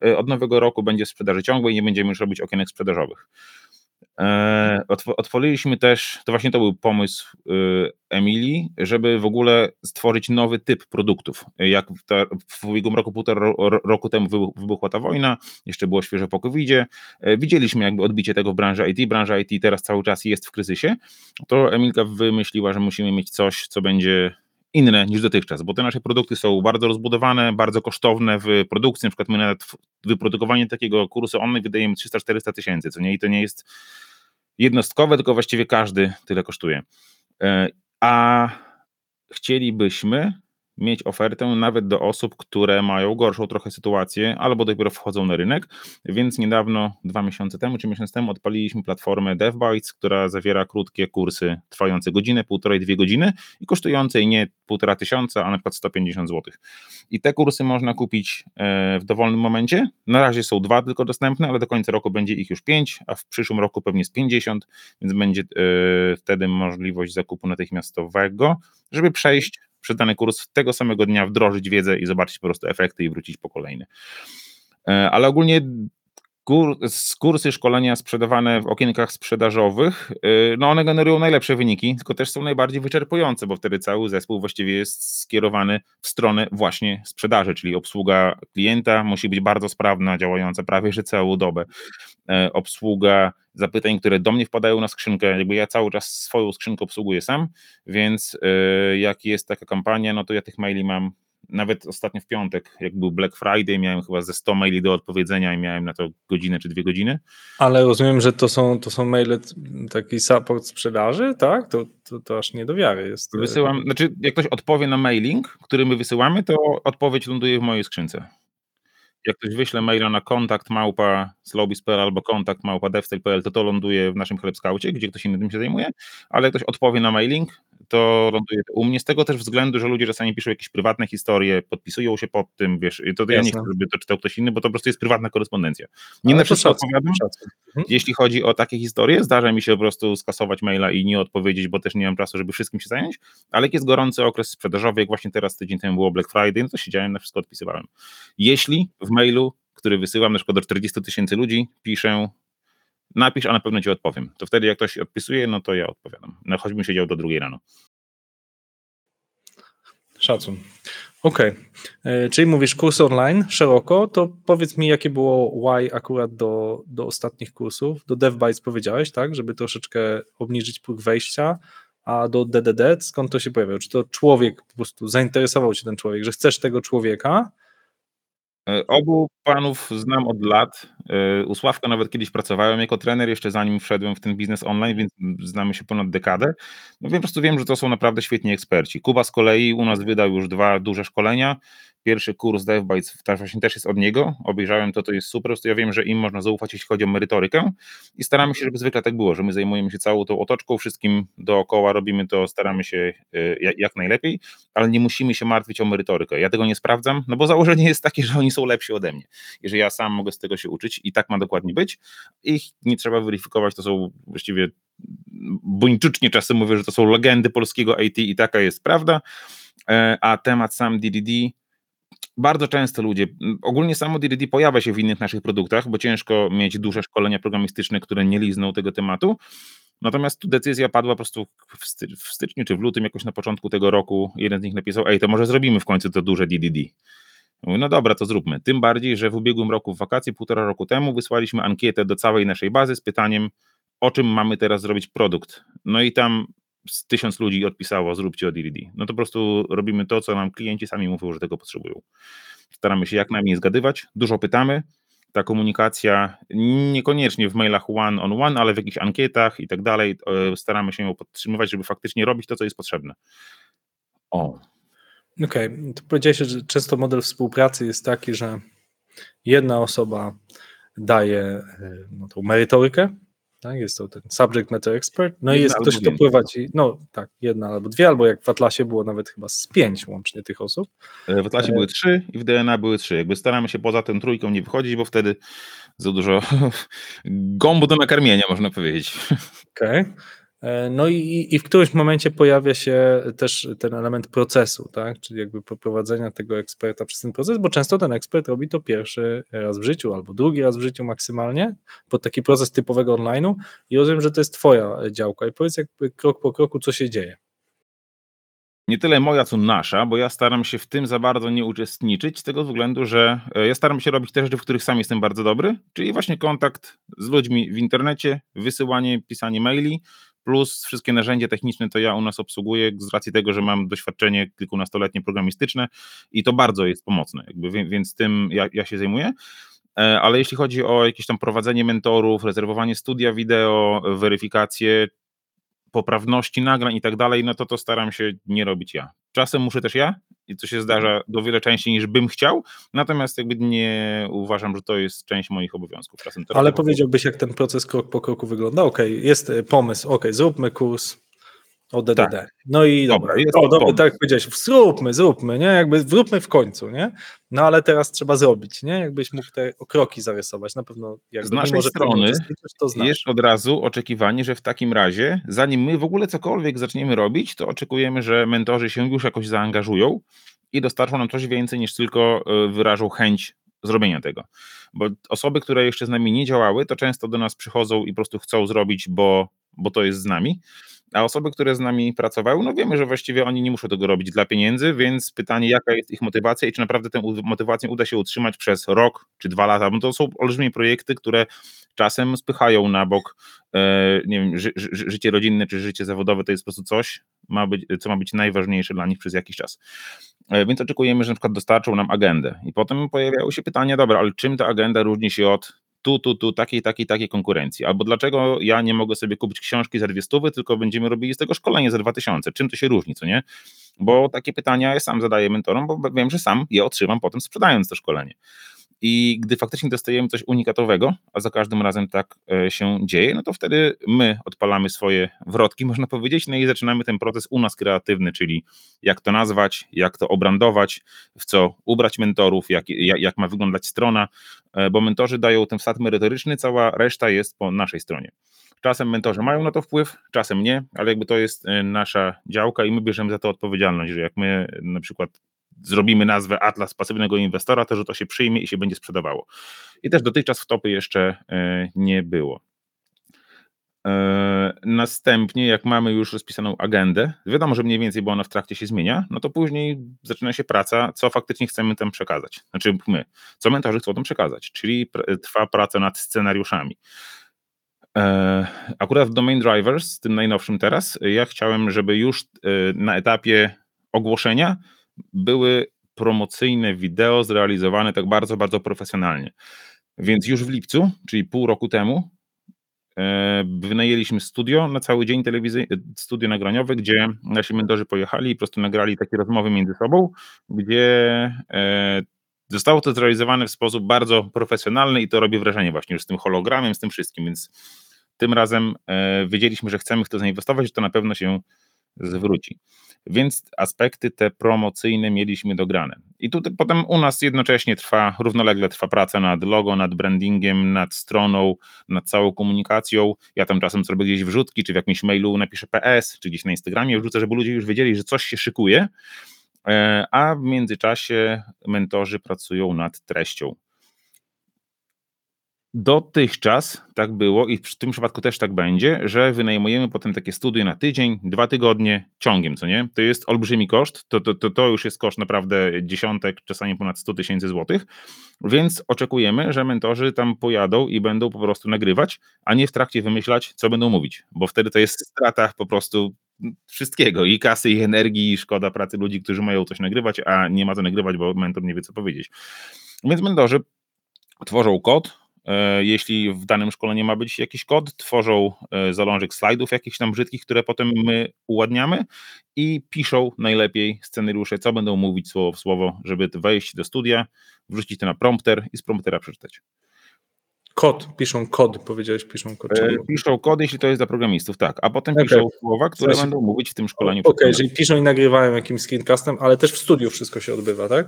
e, od nowego roku będzie w sprzedaży ciągłej, nie będziemy już robić okienek sprzedażowych. E, otworzyliśmy też, to właśnie to był pomysł y, Emilii, żeby w ogóle stworzyć nowy typ produktów. Jak w ubiegłym roku, półtora roku temu wybuchła ta wojna, jeszcze było świeżo po covid e, widzieliśmy jakby odbicie tego w branży IT, branża IT teraz cały czas jest w kryzysie, to Emilka wymyśliła, że musimy mieć coś, co będzie inne niż dotychczas, bo te nasze produkty są bardzo rozbudowane, bardzo kosztowne w produkcji, na przykład my nawet wyprodukowanie takiego kursu online wydajemy 300-400 tysięcy, co nie, i to nie jest jednostkowe, tylko właściwie każdy tyle kosztuje. E, a chcielibyśmy mieć ofertę nawet do osób, które mają gorszą trochę sytuację albo dopiero wchodzą na rynek, więc niedawno, dwa miesiące temu czy miesiąc temu odpaliliśmy platformę DevBytes, która zawiera krótkie kursy trwające godzinę, półtorej, dwie godziny i kosztujące nie półtora tysiąca, a na przykład 150 zł. I te kursy można kupić e, w dowolnym momencie. Na razie są dwa tylko dostępne, ale do końca roku będzie ich już pięć, a w przyszłym roku pewnie z 50, więc będzie e, wtedy możliwość zakupu natychmiastowego, żeby przejść przez dany kurs tego samego dnia wdrożyć wiedzę i zobaczyć po prostu efekty i wrócić po kolejny. E, ale ogólnie kursy szkolenia sprzedawane w okienkach sprzedażowych, y, no one generują najlepsze wyniki, tylko też są najbardziej wyczerpujące, bo wtedy cały zespół właściwie jest skierowany w stronę właśnie sprzedaży, czyli obsługa klienta musi być bardzo sprawna, działająca prawie że całą dobę. E, obsługa zapytań, które do mnie wpadają na skrzynkę, jakby ja cały czas swoją skrzynkę obsługuję sam, więc e, jak jest taka kampania, no to ja tych maili mam nawet ostatnio w piątek, jak był Black Friday, miałem chyba ze 100 maili do odpowiedzenia i miałem na to godzinę czy dwie godziny. Ale rozumiem, że to są, to są maile, taki support sprzedaży, tak? To, to, to aż nie do wiary jest. Wysyłam, znaczy jak ktoś odpowie na mailing, który my wysyłamy, to odpowiedź ląduje w mojej skrzynce jak ktoś wyśle maila na kontakt małpa slowbiz.pl albo kontakt małpa devstyle.pl, to to ląduje w naszym chlebskaucie, gdzie ktoś inny tym się zajmuje, ale ktoś odpowie na mailing, to ląduje u mnie z tego też względu, że ludzie czasami piszą jakieś prywatne historie, podpisują się pod tym, wiesz, to ja nie chcę, żeby to czytał ktoś inny, bo to po prostu jest prywatna korespondencja. Nie Ale na wszystko odpowiadam. Mhm. Jeśli chodzi o takie historie, zdarza mi się po prostu skasować maila i nie odpowiedzieć, bo też nie mam czasu, żeby wszystkim się zająć, ale jak jest gorący okres sprzedażowy, jak właśnie teraz tydzień temu było Black Friday, no to siedziałem, na wszystko odpisywałem. Jeśli w mailu, który wysyłam na przykład do 40 tysięcy ludzi, piszę napisz, a na pewno ci odpowiem. To wtedy jak ktoś odpisuje, no to ja odpowiadam. No choćbym siedział do drugiej rano. Szacun. Okej, okay. E, czyli mówisz kurs online szeroko, to powiedz mi, jakie było why akurat do, do ostatnich kursów. Do DevBytes powiedziałeś, tak, żeby troszeczkę obniżyć próg wejścia, a do DDD skąd to się pojawiło? Czy to człowiek po prostu zainteresował się ten człowiek, że chcesz tego człowieka, obu panów znam od lat. E, u Sławka nawet kiedyś pracowałem jako trener, jeszcze zanim wszedłem w ten biznes online, więc znamy się ponad dekadę. No po prostu wiem, że to są naprawdę świetni eksperci. Kuba z kolei u nas wydał już dwa duże szkolenia pierwszy kurs DevBytes właśnie też jest od niego, obejrzałem to, to jest super, ja wiem, że im można zaufać, jeśli chodzi o merytorykę i staramy się, żeby zwykle tak było, że my zajmujemy się całą tą otoczką, wszystkim dookoła robimy to, staramy się e, jak najlepiej, ale nie musimy się martwić o merytorykę. Ja tego nie sprawdzam, no bo założenie jest takie, że oni są lepsi ode mnie, i że ja sam mogę z tego się uczyć i tak ma dokładnie być. Ich nie trzeba weryfikować, to są właściwie buńczucznie czasem mówię, że to są legendy polskiego IT i taka jest prawda, e, a temat sam DDD bardzo często ludzie, ogólnie samo DDD pojawia się w innych naszych produktach, bo ciężko mieć duże szkolenia programistyczne, które nie lizną tego tematu. Natomiast tu decyzja padła po prostu w styczniu czy w lutym, jakoś na początku tego roku. Jeden z nich napisał: Ej, to może zrobimy w końcu to duże DDD. Mówię, no dobra, to zróbmy. Tym bardziej, że w ubiegłym roku, w wakacje, półtora roku temu, wysłaliśmy ankietę do całej naszej bazy z pytaniem, o czym mamy teraz zrobić produkt. No i tam z tysiąc ludzi odpisało, zróbcie od DDD. No to po prostu robimy to, co nam klienci sami mówią, że tego potrzebują. Staramy się jak najmniej zgadywać, dużo pytamy, ta komunikacja niekoniecznie w mailach one on one, ale w jakichś ankietach i tak dalej, e, staramy się ją podtrzymywać, żeby faktycznie robić to, co jest potrzebne. O. Okej, okay. to powiedziałeś, że często model współpracy jest taki, że jedna osoba daje e, no, tą merytorykę, tak? Jest to ten subject matter expert. No i jest ktoś, kto prowadzi, no tak, jedna albo dwie, albo jak w Atlasie było nawet chyba z pięć łącznie tych osób. E, w Atlasie e... były trzy i w DNA były trzy. Jakby staramy się poza tą trójką nie wychodzić, bo wtedy za dużo gąbu do nakarmienia, można powiedzieć. Okej. Okay. E, no i, i w którymś momencie pojawia się też ten element procesu, tak? czyli jakby poprowadzenia tego eksperta przez ten proces, bo często ten ekspert robi to pierwszy raz w życiu albo drugi raz w życiu maksymalnie, pod taki proces typowego online'u i rozumiem, że to jest twoja działka i powiedz jakby krok po kroku, co się dzieje. Nie tyle moja, co nasza, bo ja staram się w tym za bardzo nie uczestniczyć, z tego względu, że e, ja staram się robić te rzeczy, w których sam jestem bardzo dobry, czyli właśnie kontakt z ludźmi w internecie, wysyłanie, pisanie maili, plus wszystkie narzędzia techniczne to ja u nas obsługuję z racji tego, że mam doświadczenie kilkunastoletnie programistyczne i to bardzo jest pomocne, jakby, więc tym ja, ja się zajmuję. E, ale jeśli chodzi o jakieś tam prowadzenie mentorów, rezerwowanie studia wideo, weryfikację poprawności nagrań i tak dalej, no to to staram się nie robić ja. Czasem muszę też ja i to się zdarza do wiele częściej niż bym chciał, natomiast jakby nie uważam, że to jest część moich obowiązków. Czasem Ale powiedziałbyś, jak ten proces krok po kroku wygląda? Ok, jest e, pomysł, ok, zróbmy kurs, o DDD. Tak. No i dobra, dobra, jest o, dobra tak jak powiedziałeś, zróbmy, zróbmy, nie? Jakby zróbmy w końcu, nie? No ale teraz trzeba zrobić, nie? Jakbyś mógł te kroki zarysować, na pewno jak Z naszej strony to jest od razu oczekiwanie, że w takim razie, zanim my w ogóle cokolwiek zaczniemy robić, to oczekujemy, że mentorzy się już jakoś zaangażują i dostarczą nam coś więcej niż tylko e, wyrażą chęć zrobienia tego. Bo osoby, które jeszcze z nami nie działały, to często do nas przychodzą i po prostu chcą zrobić, bo, bo to jest z nami a osoby, które z nami pracowały, no wiemy, że właściwie oni nie muszą tego robić dla pieniędzy, więc pytanie, jaka jest ich motywacja i czy naprawdę tę motywację uda się utrzymać przez rok czy dwa lata, bo to są olbrzymie projekty, które czasem spychają na bok, e, nie wiem, ży, ży, życie rodzinne czy życie zawodowe, to jest po prostu coś, ma być, co ma być najważniejsze dla nich przez jakiś czas. E, więc oczekujemy, że na przykład dostarczą nam agendę i potem pojawiają się pytania, dobra, ale czym ta agenda różni się od tu, tu, tu, takiej, takiej, takiej konkurencji. Albo dlaczego ja nie mogę sobie kupić książki za dwie stówy, tylko będziemy robili z tego szkolenie za 2000. Czym to się różni, co nie? Bo takie pytania ja sam zadaję mentorom, bo wiem, że sam je otrzymam potem sprzedając to szkolenie. I gdy faktycznie dostajemy coś unikatowego, a za każdym razem tak e, się dzieje, no to wtedy my odpalamy swoje wrotki, można powiedzieć, no i zaczynamy ten proces u nas kreatywny, czyli jak to nazwać, jak to obrandować, w co ubrać mentorów, jak, jak, jak ma wyglądać strona, e, bo mentorzy dają ten wsad merytoryczny, cała reszta jest po naszej stronie. Czasem mentorzy mają na to wpływ, czasem nie, ale jakby to jest e, nasza działka i my bierzemy za to odpowiedzialność, że jak my na przykład zrobimy nazwę Atlas pasywnego inwestora, to że to się przyjmie i się będzie sprzedawało. I też dotychczas w topy jeszcze e, nie było. E, następnie, jak mamy już rozpisaną agendę, wiadomo, że mniej więcej, bo ona w trakcie się zmienia, no to później zaczyna się praca, co faktycznie chcemy tam przekazać. Znaczy my, co mentorzy chcą tam przekazać, czyli trwa praca nad scenariuszami. E, akurat w Domain Drivers, tym najnowszym teraz, ja chciałem, żeby już na etapie ogłoszenia były promocyjne wideo zrealizowane tak bardzo, bardzo profesjonalnie. Więc już w lipcu, czyli pół roku temu, e, wynajęliśmy studio na cały dzień telewizyjny, studio nagraniowe, gdzie nasi mentorzy pojechali i po prostu nagrali takie rozmowy między sobą, gdzie e, zostało to zrealizowane w sposób bardzo profesjonalny i to robi wrażenie właśnie już z tym hologramem, z tym wszystkim, więc tym razem e, wiedzieliśmy, że chcemy w to zainwestować, że to na pewno się zwróci. Więc aspekty te promocyjne mieliśmy dograne. I tutaj potem u nas jednocześnie trwa, równolegle trwa praca nad logo, nad brandingiem, nad stroną, nad całą komunikacją. Ja tam czasem zrobię gdzieś wrzutki, czy w jakimś mailu napiszę PS, czy gdzieś na Instagramie wrzucę, żeby ludzie już wiedzieli, że coś się szykuje, e, a w międzyczasie mentorzy pracują nad treścią. Dotychczas tak było i w tym przypadku też tak będzie, że wynajmujemy potem takie studio na tydzień, dwa tygodnie ciągiem, co nie? To jest olbrzymi koszt, to, to, to, to już jest koszt naprawdę dziesiątek, czasami ponad 100 tysięcy złotych, więc oczekujemy, że mentorzy tam pojadą i będą po prostu nagrywać, a nie w trakcie wymyślać, co będą mówić, bo wtedy to jest strata po prostu wszystkiego, i kasy, i energii, i szkoda pracy ludzi, którzy mają coś nagrywać, a nie ma co nagrywać, bo mentor nie wie, co powiedzieć. Więc mentorzy tworzą kod, jeśli w danym szkoleniu ma być jakiś kod, tworzą e, zalążek slajdów jakichś tam brzydkich, które potem my uładniamy i piszą najlepiej scenariusze, co będą mówić słowo w słowo, żeby wejść do studia, wrzucić to na prompter i z promptera przeczytać. Kod, piszą kod, powiedziałeś, piszą kod. E? Piszą kod, jeśli to jest dla programistów, tak, a potem Okej. piszą słowa, które sensie- będą mówić w tym szkoleniu. Okej, przed jeżeli piszą i nagrywają jakimś screencastem, ale też w studiu wszystko się odbywa, tak?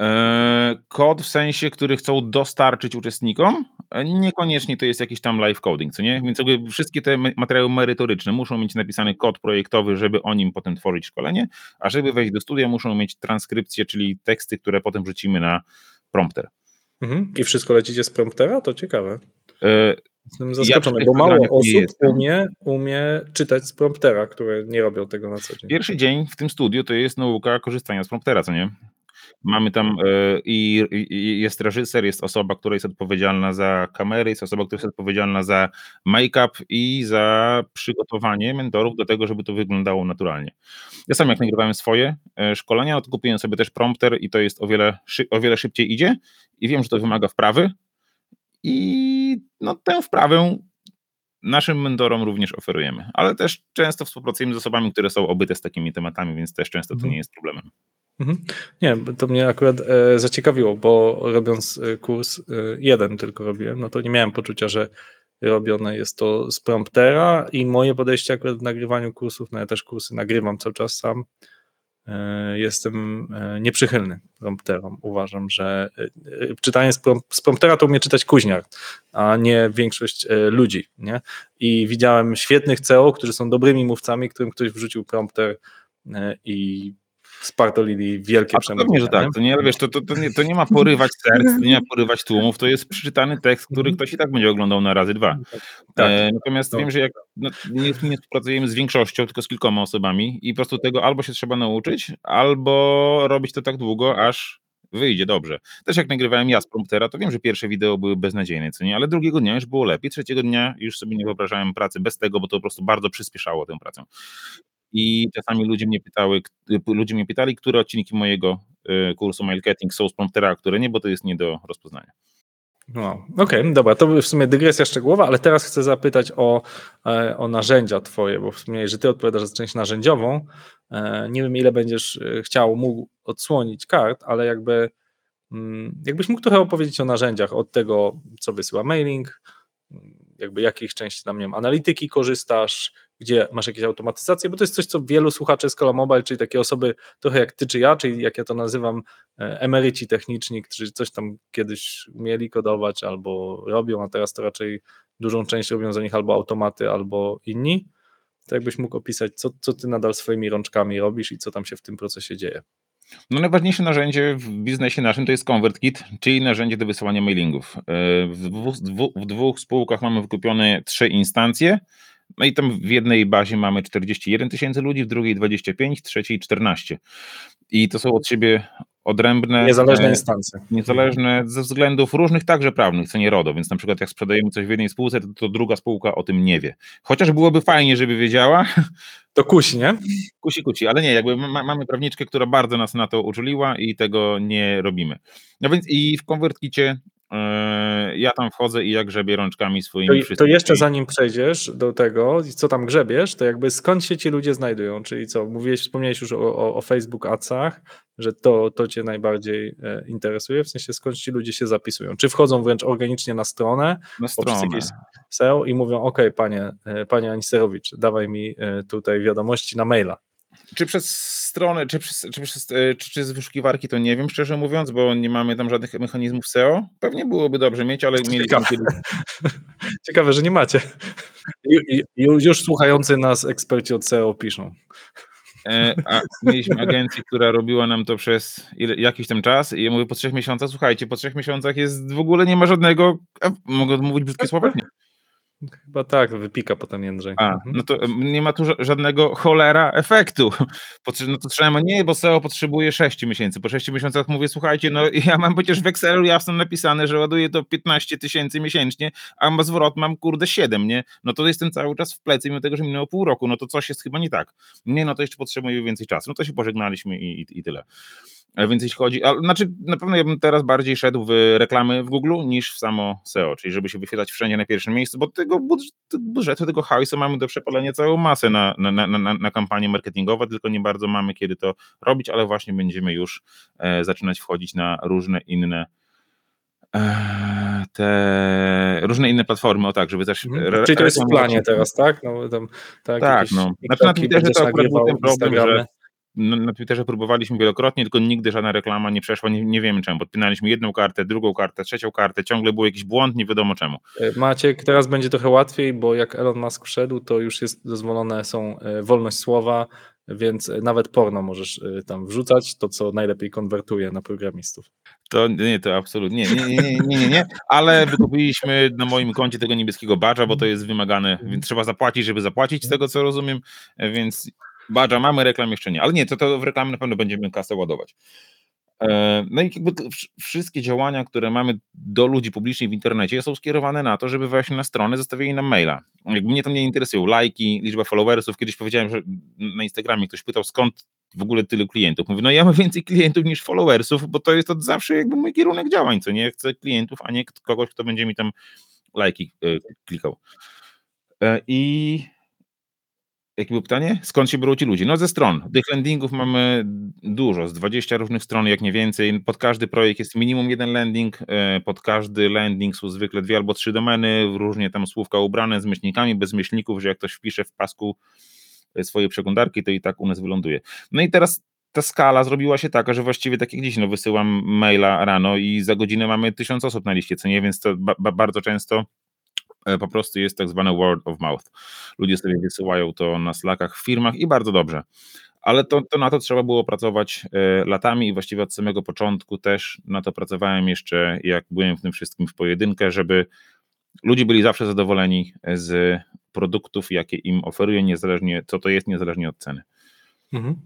E, Kod w sensie, który chcą dostarczyć uczestnikom, e, niekoniecznie to jest jakiś tam live coding, co nie? Więc jakby wszystkie te materiały merytoryczne muszą mieć napisany kod projektowy, żeby o nim potem tworzyć szkolenie, a żeby wejść do studia muszą mieć transkrypcję, czyli teksty, które potem wrzucimy na prompter. Mhm. I wszystko lecicie z promptera? To ciekawe. E, Jestem zaskoczony, przy bo mało osób jestem. umie, umie czytać z promptera, które nie robią tego na co dzień. Pierwszy dzień w tym studiu to jest nauka korzystania z promptera, co nie? Mamy tam e, i, i jest reżyser, jest osoba, która jest odpowiedzialna za kamery, jest osoba, która jest odpowiedzialna za make-up i za przygotowanie mentorów do tego, żeby to wyglądało naturalnie. Ja sam jak nagrywałem swoje e, szkolenia, to kupiłem sobie też prompter i to jest o wiele, o wiele szybciej idzie i wiem, że to wymaga wprawy i no, tę wprawę naszym mentorom również oferujemy, ale też często współpracujemy z osobami, które są obyte z takimi tematami, więc też często to Mhm. nie jest problemem. Mhm. Nie, to mnie akurat e, zaciekawiło, bo robiąc e, kurs, e, jeden tylko robiłem, no to nie miałem poczucia, że robione jest to z promptera i moje podejście akurat w nagrywaniu kursów, no ja też kursy nagrywam cały czas sam, e, jestem e, nieprzychylny prompterom. Uważam, że e, czytanie z, prom- z promptera to umie czytać kuźniar, a nie większość ludzi, nie? I widziałem świetnych CEO, którzy są dobrymi mówcami, którym ktoś wrzucił prompter i spartolili wielkie przemówienia. pewnie, że tak, to nie, ale wiesz, to, to, to, nie, to nie ma porywać serc, to nie ma porywać tłumów, to jest przeczytany tekst, który Mhm. ktoś i tak będzie oglądał na razy dwa. Tak. E, natomiast No. wiem, że jak no, nie, nie współpracujemy z większością, tylko z kilkoma osobami i po prostu tego albo się trzeba nauczyć, albo robić to tak długo, aż wyjdzie dobrze. Też jak nagrywałem ja z promptera, to wiem, że pierwsze wideo były beznadziejne, co nie, ale drugiego dnia już było lepiej, trzeciego dnia już sobie nie wyobrażałem pracy bez tego, bo to po prostu bardzo przyspieszało tę pracę. I czasami ludzie mnie pytały, ludzie mnie pytali, które odcinki mojego y, kursu Marketing są z promptera, a które nie, bo to jest nie do rozpoznania. No, Okej, dobra, to w sumie dygresja szczegółowa, ale teraz chcę zapytać o, e, o narzędzia twoje, bo wspomniałeś, że ty odpowiadasz za część narzędziową. E, Nie wiem, ile będziesz e, chciał, mógł odsłonić kart, ale jakby mm, jakbyś mógł trochę opowiedzieć o narzędziach, od tego, co wysyła mailing, jakby jakich części tam, nie wiem, analityki korzystasz, gdzie masz jakieś automatyzacje, bo to jest coś, co wielu słuchaczy Scala Mobile, czyli takie osoby trochę jak ty czy ja, czyli jak ja to nazywam, e, emeryci techniczni, którzy coś tam kiedyś umieli kodować albo robią, a teraz to raczej dużą część robią za nich albo automaty, albo inni. To jakbyś mógł opisać, co, co ty nadal swoimi rączkami robisz i co tam się w tym procesie dzieje. No najważniejsze narzędzie w biznesie naszym to jest ConvertKit, czyli narzędzie do wysyłania mailingów. E, W dwóch, w dwóch spółkach mamy wykupione trzy instancje, no i tam w jednej bazie mamy 41 tysięcy ludzi, w drugiej 25, w trzeciej 14. I to są od siebie odrębne. Niezależne e, instancje. Niezależne ze względów różnych, także prawnych, co nie RODO, więc na przykład jak sprzedajemy coś w jednej spółce, to, to druga spółka o tym nie wie. Chociaż byłoby fajnie, żeby wiedziała, To kusi, nie? kusi kusi, ale nie, jakby ma, mamy prawniczkę, która bardzo nas na to uczuliła i tego nie robimy. No więc i w konwertkicie ja tam wchodzę i jak grzebię rączkami swoimi To, to jeszcze zanim przejdziesz do tego, co tam grzebiesz, to jakby skąd się ci ludzie znajdują? Czyli co, mówiłeś, wspomniałeś już o, o, o Facebook Adsach, że to, to cię najbardziej e, interesuje, w sensie skąd ci ludzie się zapisują? Czy wchodzą wręcz organicznie na stronę, na stronę. SEO i mówią, ok, panie, e, panie Aniserowicz, dawaj mi e, tutaj wiadomości na maila. Czy przez stronę, czy przez, czy, przez, e, czy, czy z wyszukiwarki, to nie wiem, szczerze mówiąc, bo nie mamy tam żadnych mechanizmów SEO. Pewnie byłoby dobrze mieć, ale mieliśmy Ciekawe. kiedyś Ciekawe, że nie macie. Ju, ju, już słuchający nas eksperci od SEO piszą. E, a mieliśmy agencję, która robiła nam to przez ile, jakiś tam czas i ja mówię po trzech miesiącach, słuchajcie, po trzech miesiącach jest w ogóle nie ma żadnego, a, mogę mówić brzydkie słowa? Nie. Chyba tak, wypika potem Jędrzej. A, Mhm. no to nie ma tu ża- żadnego cholera efektu. No to trzeba, nie, bo SEO potrzebuje 6 miesięcy. Po 6 miesiącach mówię, słuchajcie, no ja mam przecież w Excelu jasno napisane, że ładuję to 15 tysięcy miesięcznie, a ma zwrot mam kurde 7, nie? No to jestem cały czas w plecy, mimo tego, że minęło pół roku, no to coś jest chyba nie tak. Nie, no to jeszcze potrzebuję więcej czasu. No to się pożegnaliśmy i, i, i tyle. E, Więc jeśli chodzi, a, znaczy na pewno ja bym teraz bardziej szedł w reklamy w Google niż w samo SEO, czyli żeby się wyświetlać wszędzie na pierwszym miejscu, bo tego budż- budżetu, tego hajsu mamy do przepalenia całą masę na, na, na, na, na kampanie marketingowe, tylko nie bardzo mamy kiedy to robić, ale właśnie będziemy już e, zaczynać wchodzić na różne inne e, te różne inne platformy, o tak, żeby też Mhm. Czyli to jest w planie teraz, tak? No, tam, tak, Tak, jakieś no. Znaczy na Twitterze to akurat był ten problem, że. Na, Twitterze próbowaliśmy wielokrotnie, tylko nigdy żadna reklama nie przeszła, nie, nie wiemy czemu. Podpinaliśmy jedną kartę, drugą kartę, trzecią kartę, ciągle był jakiś błąd, nie wiadomo czemu. E, Maciek, teraz będzie trochę łatwiej, bo jak Elon Musk wszedł, to już jest dozwolone są e, wolność słowa, więc e, nawet porno możesz tam wrzucać, to co najlepiej konwertuje na programistów. To nie, to absolutnie nie, nie, nie, nie, nie, nie, ale wykupiliśmy na moim koncie tego niebieskiego badża, bo to jest wymagane, więc trzeba zapłacić, żeby zapłacić, z tego co rozumiem, więc badża mamy, reklam jeszcze nie, ale nie, to, to w reklamie na pewno będziemy kasę ładować. E, No i jakby wszystkie działania, które mamy do ludzi publicznych w internecie są skierowane na to, żeby wejść na stronę, zostawili nam maila. Jakby mnie to nie interesują lajki, liczba followersów. Kiedyś powiedziałem, że na Instagramie ktoś pytał skąd w ogóle tylu klientów. Mówię, no ja mam więcej klientów niż followersów, bo to jest od zawsze jakby mój kierunek działań, co nie? Chcę klientów, a nie kogoś, kto będzie mi tam lajki e, klikał. E, I Jakie było pytanie? Skąd się biorą ci ludzie? No ze stron. Tych landingów mamy dużo, z 20 różnych stron, jak nie więcej. Pod każdy projekt jest minimum jeden landing, e, pod każdy landing są zwykle dwie albo trzy domeny, różnie tam słówka ubrane z myślnikami, bez myślników, że jak ktoś wpisze w pasku e, swoje przeglądarki, to i tak u nas wyląduje. No i teraz ta skala zrobiła się taka, że właściwie tak jak dziś, no wysyłam maila rano i za godzinę mamy tysiąc osób na liście, co nie, więc to ba- ba- bardzo często po prostu jest tak zwane word of mouth. Ludzie sobie wysyłają to na Slackach w firmach i bardzo dobrze. Ale to, to na to trzeba było pracować e, latami i właściwie od samego początku też na to pracowałem jeszcze, jak byłem w tym wszystkim w pojedynkę, żeby ludzie byli zawsze zadowoleni z produktów, jakie im oferuję, niezależnie co to jest, niezależnie od ceny. Mhm.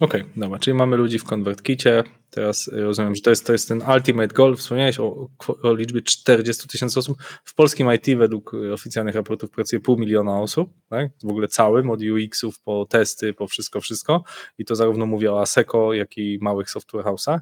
Okej, dobra, czyli mamy ludzi w ConvertKicie. Teraz y, rozumiem, że to jest, to jest ten ultimate goal. Wspomniałeś o, o liczbie 40 tysięcy osób. W polskim IT według y, oficjalnych raportów pracuje pół miliona osób, tak? w ogóle całym, od UX-ów po testy, po wszystko, wszystko. I to zarówno mówię o ASECO, jak i małych software house'ach.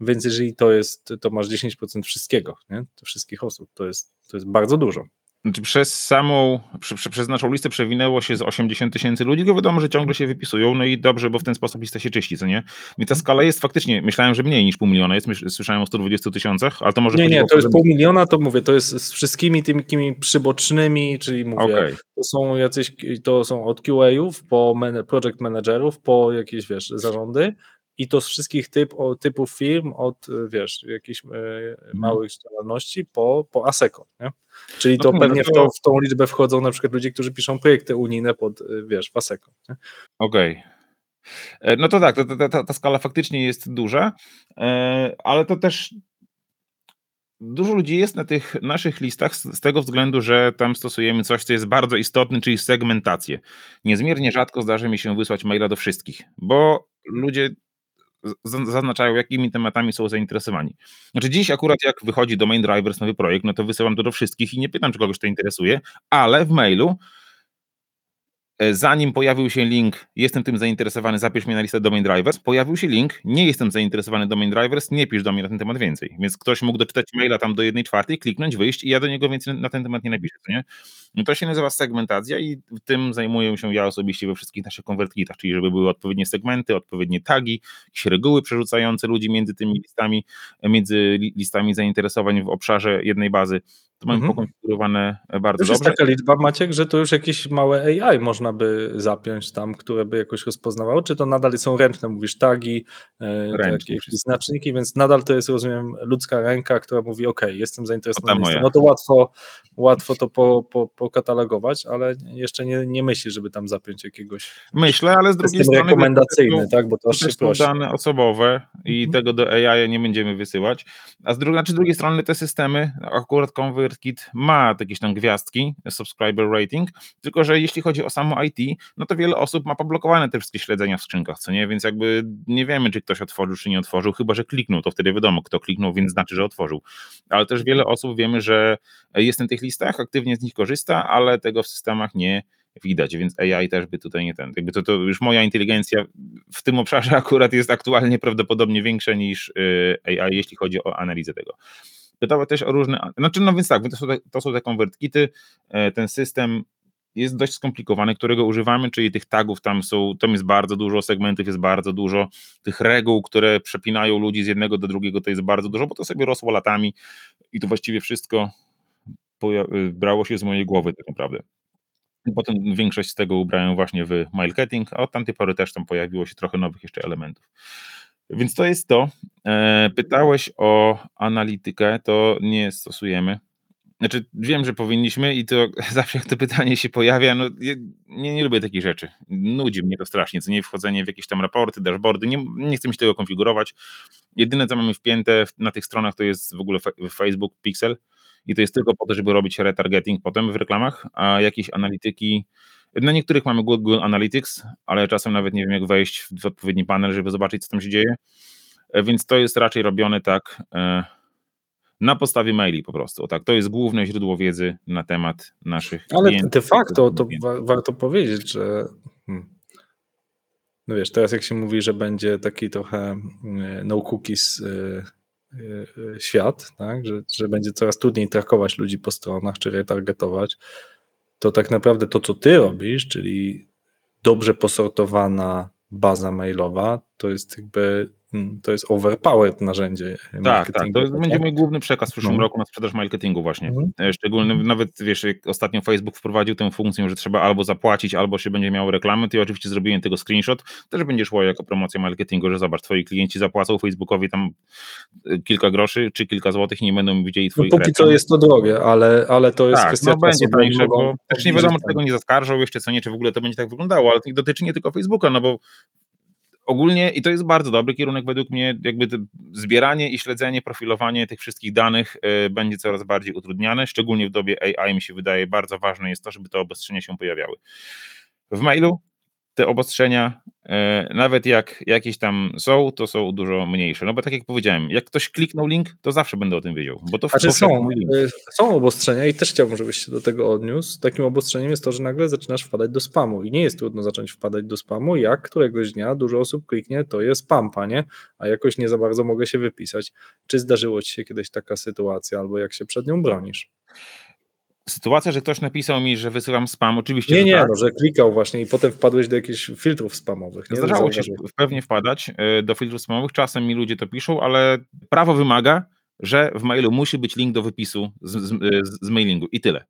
Więc jeżeli to jest, to masz 10% wszystkiego, nie? To wszystkich osób. To jest, to jest bardzo dużo. Znaczy przez samą, przy, przez naszą listę przewinęło się z 80 tysięcy ludzi, tylko wiadomo, że ciągle się wypisują, no i dobrze, bo w ten sposób lista się czyści, co nie? I ta skala jest faktycznie, myślałem, że mniej niż pół miliona jest, słyszałem o 120 tysiącach, ale to może Nie, nie, to jest pół miliona, to mówię, to jest z wszystkimi tymi takimi przybocznymi, czyli mówię, Okej. to są jacyś, to są od QA-ów, po man- project managerów, po jakieś, wiesz, zarządy i to z wszystkich typ, o, typów firm, od, wiesz, jakichś e, małych działalności po, po ASECO, nie? Czyli No to to nie, pewnie no w, to- to, w tą liczbę wchodzą na przykład ludzie, którzy piszą projekty unijne pod, y, wiesz, w ASECO? Okej. E, No to tak, to, to, ta, ta skala faktycznie jest duża, e, ale to też dużo ludzi jest na tych naszych listach z, z tego względu, że tam stosujemy coś, co jest bardzo istotne, czyli segmentację. Niezmiernie rzadko zdarzy mi się wysłać maila do wszystkich, bo ludzie zaznaczają, jakimi tematami są zainteresowani. Znaczy dziś akurat jak wychodzi Domain Drivers nowy projekt, no to wysyłam to do wszystkich i nie pytam, czy kogoś to interesuje, ale w mailu zanim pojawił się link, jestem tym zainteresowany, zapisz mnie na listę Domain Drivers, pojawił się link, nie jestem zainteresowany Domain Drivers, nie pisz do mnie na ten temat więcej. Więc ktoś mógł doczytać maila tam do jednej czwartej, kliknąć, wyjść i ja do niego więcej na ten temat nie napiszę, nie? No to się nazywa segmentacja i tym zajmuję się ja osobiście we wszystkich naszych konwertkitach, czyli żeby były odpowiednie segmenty, odpowiednie tagi, jakieś reguły przerzucające ludzi między tymi listami, między li- listami zainteresowań w obszarze jednej bazy. To mamy Mhm. pokonfigurowane bardzo To już jest dobrze. taka liczba, Maciek, że to już jakieś małe AI można by zapiąć tam, które by jakoś rozpoznawało, czy to nadal są ręczne, mówisz tagi, e, Ręcznie wszystko. znaczniki, więc nadal to jest, rozumiem, ludzka ręka, która mówi, ok, jestem zainteresowany, moja. listem. no to łatwo, łatwo to po, po, pokatalogować, ale jeszcze nie, nie myśli, żeby tam zapiąć jakiegoś Myślę, ale z drugiej strony... rekomendacyjny, tak, bo to aż się prosi. dane osobowe i Mhm. tego do AI nie będziemy wysyłać. A z drugiej, znaczy z drugiej strony te systemy, akurat Ma jakieś tam gwiazdki, subscriber rating, tylko że jeśli chodzi o samo IT, no to wiele osób ma poblokowane te wszystkie śledzenia w skrzynkach, co nie? Więc jakby nie wiemy, czy ktoś otworzył, czy nie otworzył, chyba że kliknął, to wtedy wiadomo, kto kliknął, więc znaczy, że otworzył. Ale też wiele osób wiemy, że jest na tych listach, aktywnie z nich korzysta, ale tego w systemach nie widać, więc AI też by tutaj nie ten, jakby to, to już moja inteligencja w tym obszarze akurat jest aktualnie prawdopodobnie większa niż y, AI, jeśli chodzi o analizę tego. Pytała też o różne, znaczy no więc tak, to są te, to są te e, ten system jest dość skomplikowany, którego używamy, czyli tych tagów tam są, tam jest bardzo dużo, segmentów jest bardzo dużo, tych reguł, które przepinają ludzi z jednego do drugiego, to jest bardzo dużo, bo to sobie rosło latami i to właściwie wszystko poja- brało się z mojej głowy tak naprawdę. I Potem większość z tego ubrałem właśnie w marketing, a od tamtej pory też tam pojawiło się trochę nowych jeszcze elementów. Więc to jest to. E, Pytałeś o analitykę, to nie stosujemy. Znaczy, wiem, że powinniśmy i to zawsze jak to pytanie się pojawia, no ja nie, nie lubię takich rzeczy. Nudzi mnie to strasznie, co nie wchodzenie w jakieś tam raporty, dashboardy, nie, nie chcę mi się tego konfigurować. Jedyne, co mamy wpięte na tych stronach, to jest w ogóle Facebook Pixel i to jest tylko po to, żeby robić retargeting potem w reklamach, a jakieś analityki, na niektórych mamy Google Analytics, ale czasem nawet nie wiem, jak wejść w odpowiedni panel, żeby zobaczyć, co tam się dzieje. E, Więc to jest raczej robione tak e, na podstawie maili po prostu. O Tak, to jest główne źródło wiedzy na temat naszych Ale klientów. de facto to wa- warto powiedzieć, że hmm, no wiesz, teraz jak się mówi, że będzie taki trochę e, no cookies świat, tak? że, że będzie coraz trudniej trakować ludzi po stronach czy retargetować, to tak naprawdę to, co ty robisz, czyli dobrze posortowana baza mailowa, to jest jakby to jest overpowered narzędzie Tak, tak. To będzie mój główny przekaz w przyszłym No. roku na sprzedaż marketingu właśnie. Mhm. E, Szczególny, nawet wiesz, jak ostatnio Facebook wprowadził tę funkcję, że trzeba albo zapłacić, albo się będzie miało reklamy, to ja oczywiście zrobiłem tego screenshot, też będzie szło jako promocja marketingu, że zobacz, twoi klienci zapłacą Facebookowi tam e, kilka groszy, czy kilka złotych i nie będą widzieli No twoich póki reklam. co jest to drogie, ale, ale to jest tak, kwestia no będzie tańsze, bo też nie wiadomo, czy tego nie zaskarżą jeszcze, co nie, czy w ogóle to będzie tak wyglądało, ale to dotyczy nie tylko Facebooka, no bo ogólnie, i to jest bardzo dobry kierunek według mnie, jakby zbieranie i śledzenie, profilowanie tych wszystkich danych y, będzie coraz bardziej utrudniane, szczególnie w dobie AI mi się wydaje bardzo ważne jest to, żeby te obostrzenia się pojawiały. W mailu te obostrzenia, e, nawet jak jakieś tam są, to są dużo mniejsze. No bo tak jak powiedziałem, jak ktoś kliknął link, to zawsze będę o tym wiedział, bo to Znaczy są, y, są obostrzenia i też chciałbym, żebyś się do tego odniósł. Takim obostrzeniem jest to, że nagle zaczynasz wpadać do spamu i nie jest trudno zacząć wpadać do spamu, jak któregoś dnia dużo osób kliknie, to jest spam, panie, a jakoś nie za bardzo mogę się wypisać. Czy zdarzyło ci się kiedyś taka sytuacja, albo jak się przed nią bronisz? Sytuacja, że ktoś napisał mi, że wysyłam spam, oczywiście, Nie, nie, tak. no, że klikał właśnie i potem wpadłeś do jakichś filtrów spamowych. Nie? Zdarzało się pewnie wpadać e, do filtrów spamowych, czasem mi ludzie to piszą, ale prawo wymaga, że w mailu musi być link do wypisu z, z, z, z mailingu i tyle.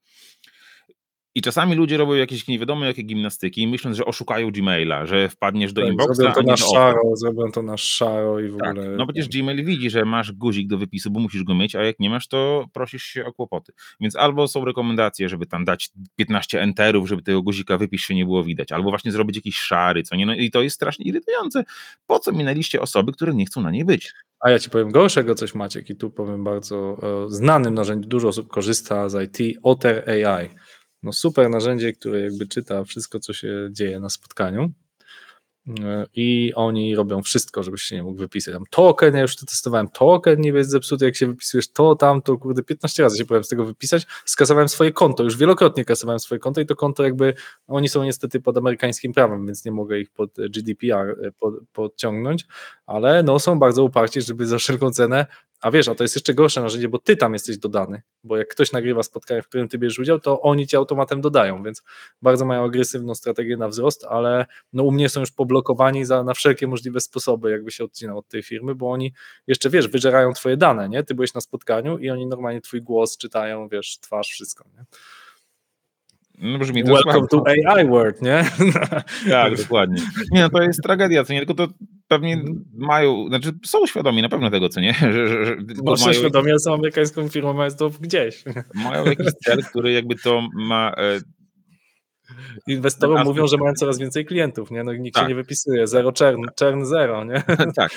I czasami ludzie robią jakieś nie wiadomo jakie gimnastyki, myśląc, że oszukają Gmaila, że wpadniesz do Tak, inboxa, zrobią to na szaro, zrobią to na szaro i w Tak, ogóle. no przecież Gmail widzi, że masz guzik do wypisu, bo musisz go mieć, a jak nie masz, to prosisz się o kłopoty. Więc albo są rekomendacje, żeby tam dać 15 enterów, żeby tego guzika wypisz się nie było widać, albo właśnie zrobić jakiś szary, co nie, no i to jest strasznie irytujące. Po co minęliście osoby, które nie chcą na niej być? A ja ci powiem gorszego coś Maciek i tu powiem bardzo e, znanym narzędziu, dużo osób korzysta z IT, Otter AI. No super narzędzie, które jakby czyta wszystko, co się dzieje na spotkaniu E, i oni robią wszystko, żebyś się nie mógł wypisać. Tam token, ja już to testowałem, token nie jest zepsuty, jak się wypisujesz to, tam, to kurde 15 razy się próbowałem z tego wypisać, skasowałem swoje konto, już wielokrotnie kasowałem swoje konto i to konto jakby, oni są niestety pod amerykańskim prawem, więc nie mogę ich pod GDPR e, pod, podciągnąć, ale no są bardzo uparci, żeby za wszelką cenę, a wiesz, a to jest jeszcze gorsze narzędzie, bo ty tam jesteś dodany, bo jak ktoś nagrywa spotkanie, w którym ty bierzesz udział, to oni cię automatem dodają, więc bardzo mają agresywną strategię na wzrost, ale no u mnie są już poblokowani za, na wszelkie możliwe sposoby, jakby się odcinał od tej firmy, bo oni jeszcze, wiesz, wyżerają twoje dane, nie? Ty byłeś na spotkaniu i oni normalnie twój głos czytają, wiesz, twarz, wszystko, nie? No brzmi to Welcome to AI world, nie? Tak, dokładnie. Nie, no to jest tragedia, co nie, tylko to pewnie mają, znaczy są świadomi na pewno tego, co nie, że, że, że Bo są mają, świadomie, są amerykańską firmą, mają to gdzieś. mają jakiś cel, który jakby to ma e, Inwestorom mówią, że mają coraz więcej klientów, nie? No i nikt Tak. się nie wypisuje, zero czern, czern zero, nie? tak.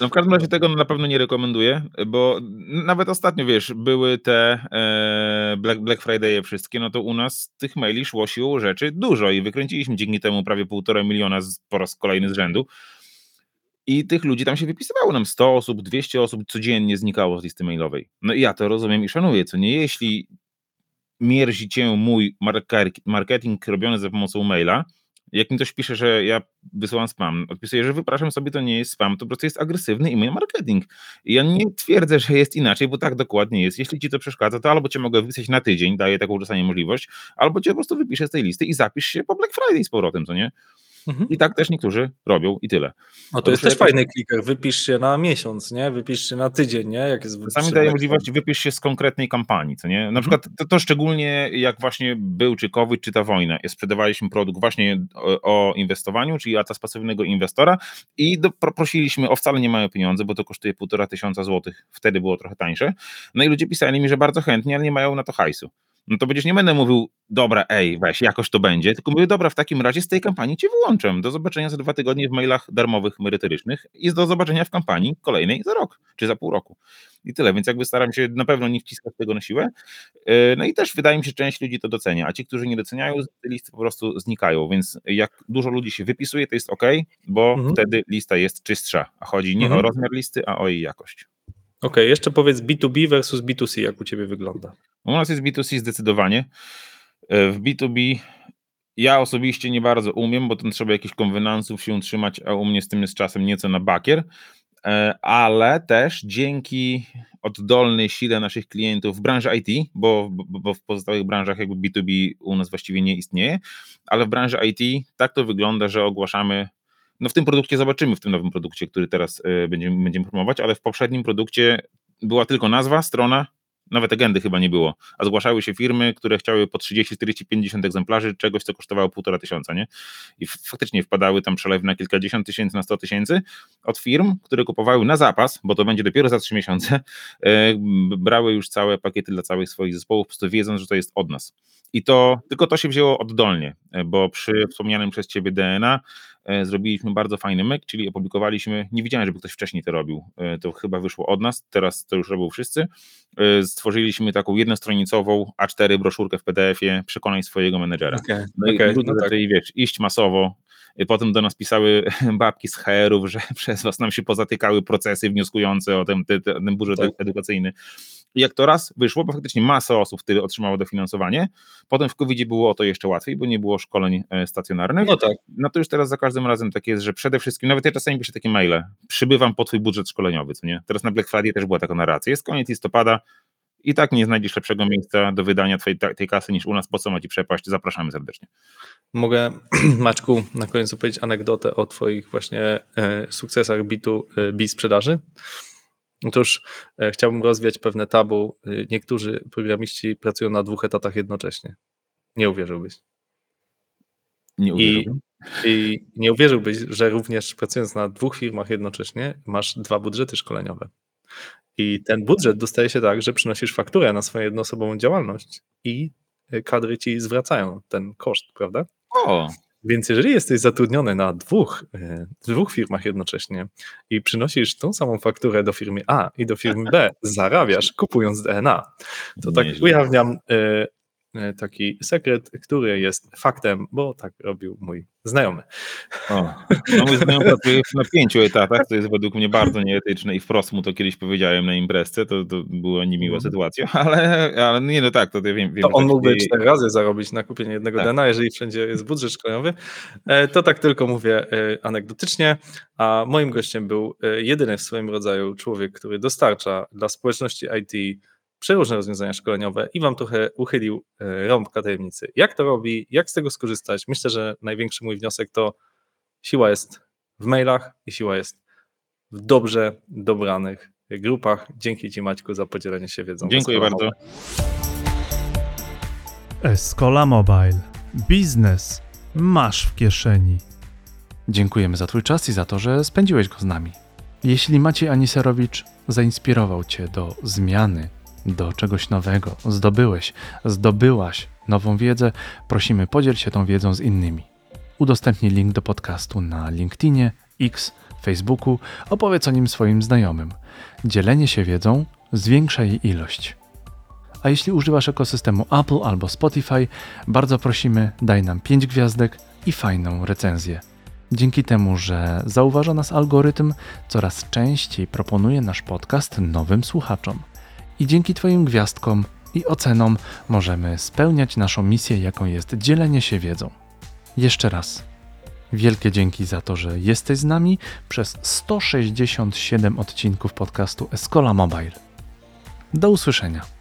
No w każdym razie tego na pewno nie rekomenduję, bo nawet ostatnio, wiesz, były te e, Black, Black Friday wszystkie, no to u nas tych maili szło siłą rzeczy dużo i wykręciliśmy dzięki temu prawie półtora miliona z, po raz kolejny z rzędu. I tych ludzi tam się wypisywało nam 100 osób, 200 osób codziennie znikało z listy mailowej. No i ja to rozumiem i szanuję, co nie, jeśli mierzi cię mój marketing robiony za pomocą maila, jak mi ktoś pisze, że ja wysyłam spam, odpisuję, że wypraszam sobie, to nie jest spam, to po prostu jest agresywny e-mail marketing. Ja nie twierdzę, że jest inaczej, bo tak dokładnie jest. Jeśli ci to przeszkadza, to albo cię mogę wypisać na tydzień, daję taką czasami możliwość, albo cię po prostu wypiszę z tej listy i zapisz się po Black Friday z powrotem, co nie? Mhm. I tak też niektórzy robią i tyle. No to To jest też fajny kliker. Wypisz się na miesiąc, nie? Wypisz się na tydzień, nie? Jak jest Czasami daje możliwość, wypisz się z konkretnej kampanii, co Mhm. nie? Na przykład to, to szczególnie jak właśnie był czy COVID, czy ta wojna. Sprzedawaliśmy produkt właśnie o, o inwestowaniu, czyli atas pasywnego inwestora i do, pro, prosiliśmy o wcale nie małe pieniądze, bo to kosztuje półtora tysiąca złotych, wtedy było trochę tańsze. No i ludzie pisali mi, że bardzo chętnie, ale nie mają na to hajsu. No to będziesz nie będę mówił, dobra, ej, weź, jakoś to będzie, tylko mówię, dobra, w takim razie z tej kampanii cię wyłączę. Do zobaczenia za dwa tygodnie w mailach darmowych, merytorycznych i do zobaczenia w kampanii kolejnej za rok, czy za pół roku. I tyle, więc jakby staram się na pewno nie wciskać tego na siłę. Yy, No i też wydaje mi się, że część ludzi to docenia, a ci, którzy nie doceniają, z tej listy po prostu znikają, więc jak dużo ludzi się wypisuje, to jest ok, bo Mhm. wtedy lista jest czystsza, a chodzi nie Mhm. o rozmiar listy, a o jej jakość. Okej, jeszcze powiedz B2B versus B2C, jak u ciebie wygląda. U nas jest B2C zdecydowanie. E, W B2B ja osobiście nie bardzo umiem, bo tam trzeba jakichś konwenansów się utrzymać, a u mnie z tym jest czasem nieco na bakier, E, ale też dzięki oddolnej sile naszych klientów w branży IT, bo, bo w pozostałych branżach jakby B2B u nas właściwie nie istnieje, ale w branży IT tak to wygląda, że ogłaszamy no w tym produkcie zobaczymy, w tym nowym produkcie, który teraz e, będziemy, będziemy promować, ale w poprzednim produkcie była tylko nazwa, strona, nawet agendy chyba nie było, a zgłaszały się firmy, które chciały po 30, 40, 50 egzemplarzy czegoś, co kosztowało półtora tysiąca, nie? I faktycznie wpadały tam przelewy na kilkadziesiąt tysięcy, na 100 tysięcy od firm, które kupowały na zapas, bo to będzie dopiero za 3 miesiące, e, brały już całe pakiety dla całych swoich zespołów, po prostu wiedząc, że to jest od nas. I to, tylko to się wzięło oddolnie, bo przy wspomnianym przez Ciebie DNA e, zrobiliśmy bardzo fajny myk, czyli opublikowaliśmy, nie widziałem, żeby ktoś wcześniej to robił, e, to chyba wyszło od nas, teraz to już robią wszyscy, E, stworzyliśmy taką jednostronicową A4 broszurkę w PDF-ie, przekonaj swojego menedżera. Okej, No i okej, ludzie no tak. wiesz, iść masowo. I Potem do nas pisały babki z HR-ów, że przez was nam się pozatykały procesy wnioskujące o ten, ten, ten budżet Tak. edukacyjny. I jak to raz wyszło, bo faktycznie masa osób wtedy otrzymało dofinansowanie, potem w covid było o to jeszcze łatwiej, bo nie było szkoleń e, stacjonarnych. No tak. No to już teraz za każdym razem tak jest, że przede wszystkim, nawet ja czasami piszę takie maile, przybywam po twój budżet szkoleniowy, co nie? Teraz na Black Friday też była taka narracja, jest koniec listopada i tak nie znajdziesz lepszego miejsca do wydania twojej, tej kasy niż u nas, po co ma ci przepaść, zapraszamy serdecznie. Mogę, Maćku, na koniec opowiedzieć anegdotę o Twoich właśnie e, sukcesach B2B sprzedaży. Otóż e, chciałbym rozwiać pewne tabu. E, Niektórzy programiści pracują na dwóch etatach jednocześnie. Nie uwierzyłbyś. Nie I, uwierzyłbym. I nie uwierzyłbyś, że również pracując na dwóch firmach jednocześnie masz dwa budżety szkoleniowe. I ten budżet dostaje się tak, że przynosisz fakturę na swoją jednoosobową działalność i e, kadry ci zwracają ten koszt, prawda? O, Więc jeżeli jesteś zatrudniony na dwóch, e, dwóch firmach jednocześnie i przynosisz tą samą fakturę do firmy A i do firmy B, zarabiasz kupując DNA, to tak ujawniam e, taki sekret, który jest faktem, bo tak robił mój znajomy. o. No mój znajomy pracuje na pięciu etatach, to jest według mnie bardzo nieetyczne i wprost mu to kiedyś powiedziałem na imprezce, to, to była niemiła Mhm. sytuacja, ale, ale nie, no tak, to ja wiem, wiem To on mógłby cztery razy zarobić na kupienie jednego Tak. DNA, jeżeli wszędzie jest budżet szkoleniowy. E, To tak tylko mówię e, anegdotycznie, a moim gościem był e, jedyny w swoim rodzaju człowiek, który dostarcza dla społeczności IT przeróżne rozwiązania szkoleniowe i wam trochę uchylił e, rąbka tajemnicy. Jak to robi, jak z tego skorzystać? Myślę, że największy mój wniosek to siła jest w mailach i siła jest w dobrze dobranych grupach. Dzięki Ci Maćku za podzielenie się wiedzą. Dziękuję bardzo. Escola Mobile. Biznes masz w kieszeni. Dziękujemy za Twój czas i za to, że spędziłeś go z nami. Jeśli Maciej Aniserowicz zainspirował Cię do zmiany, do czegoś nowego, zdobyłeś, zdobyłaś nową wiedzę, prosimy podziel się tą wiedzą z innymi. Udostępnij link do podcastu na LinkedInie, X, Facebooku, opowiedz o nim swoim znajomym. Dzielenie się wiedzą zwiększa jej ilość. A jeśli używasz ekosystemu Apple albo Spotify, bardzo prosimy, daj nam 5 gwiazdek i fajną recenzję. Dzięki temu, że zauważa nas algorytm, coraz częściej proponuje nasz podcast nowym słuchaczom. I dzięki Twoim gwiazdkom i oceną możemy spełniać naszą misję, jaką jest dzielenie się wiedzą. Jeszcze raz. Wielkie dzięki za to, że jesteś z nami przez 167 odcinków podcastu Escola Mobile. Do usłyszenia.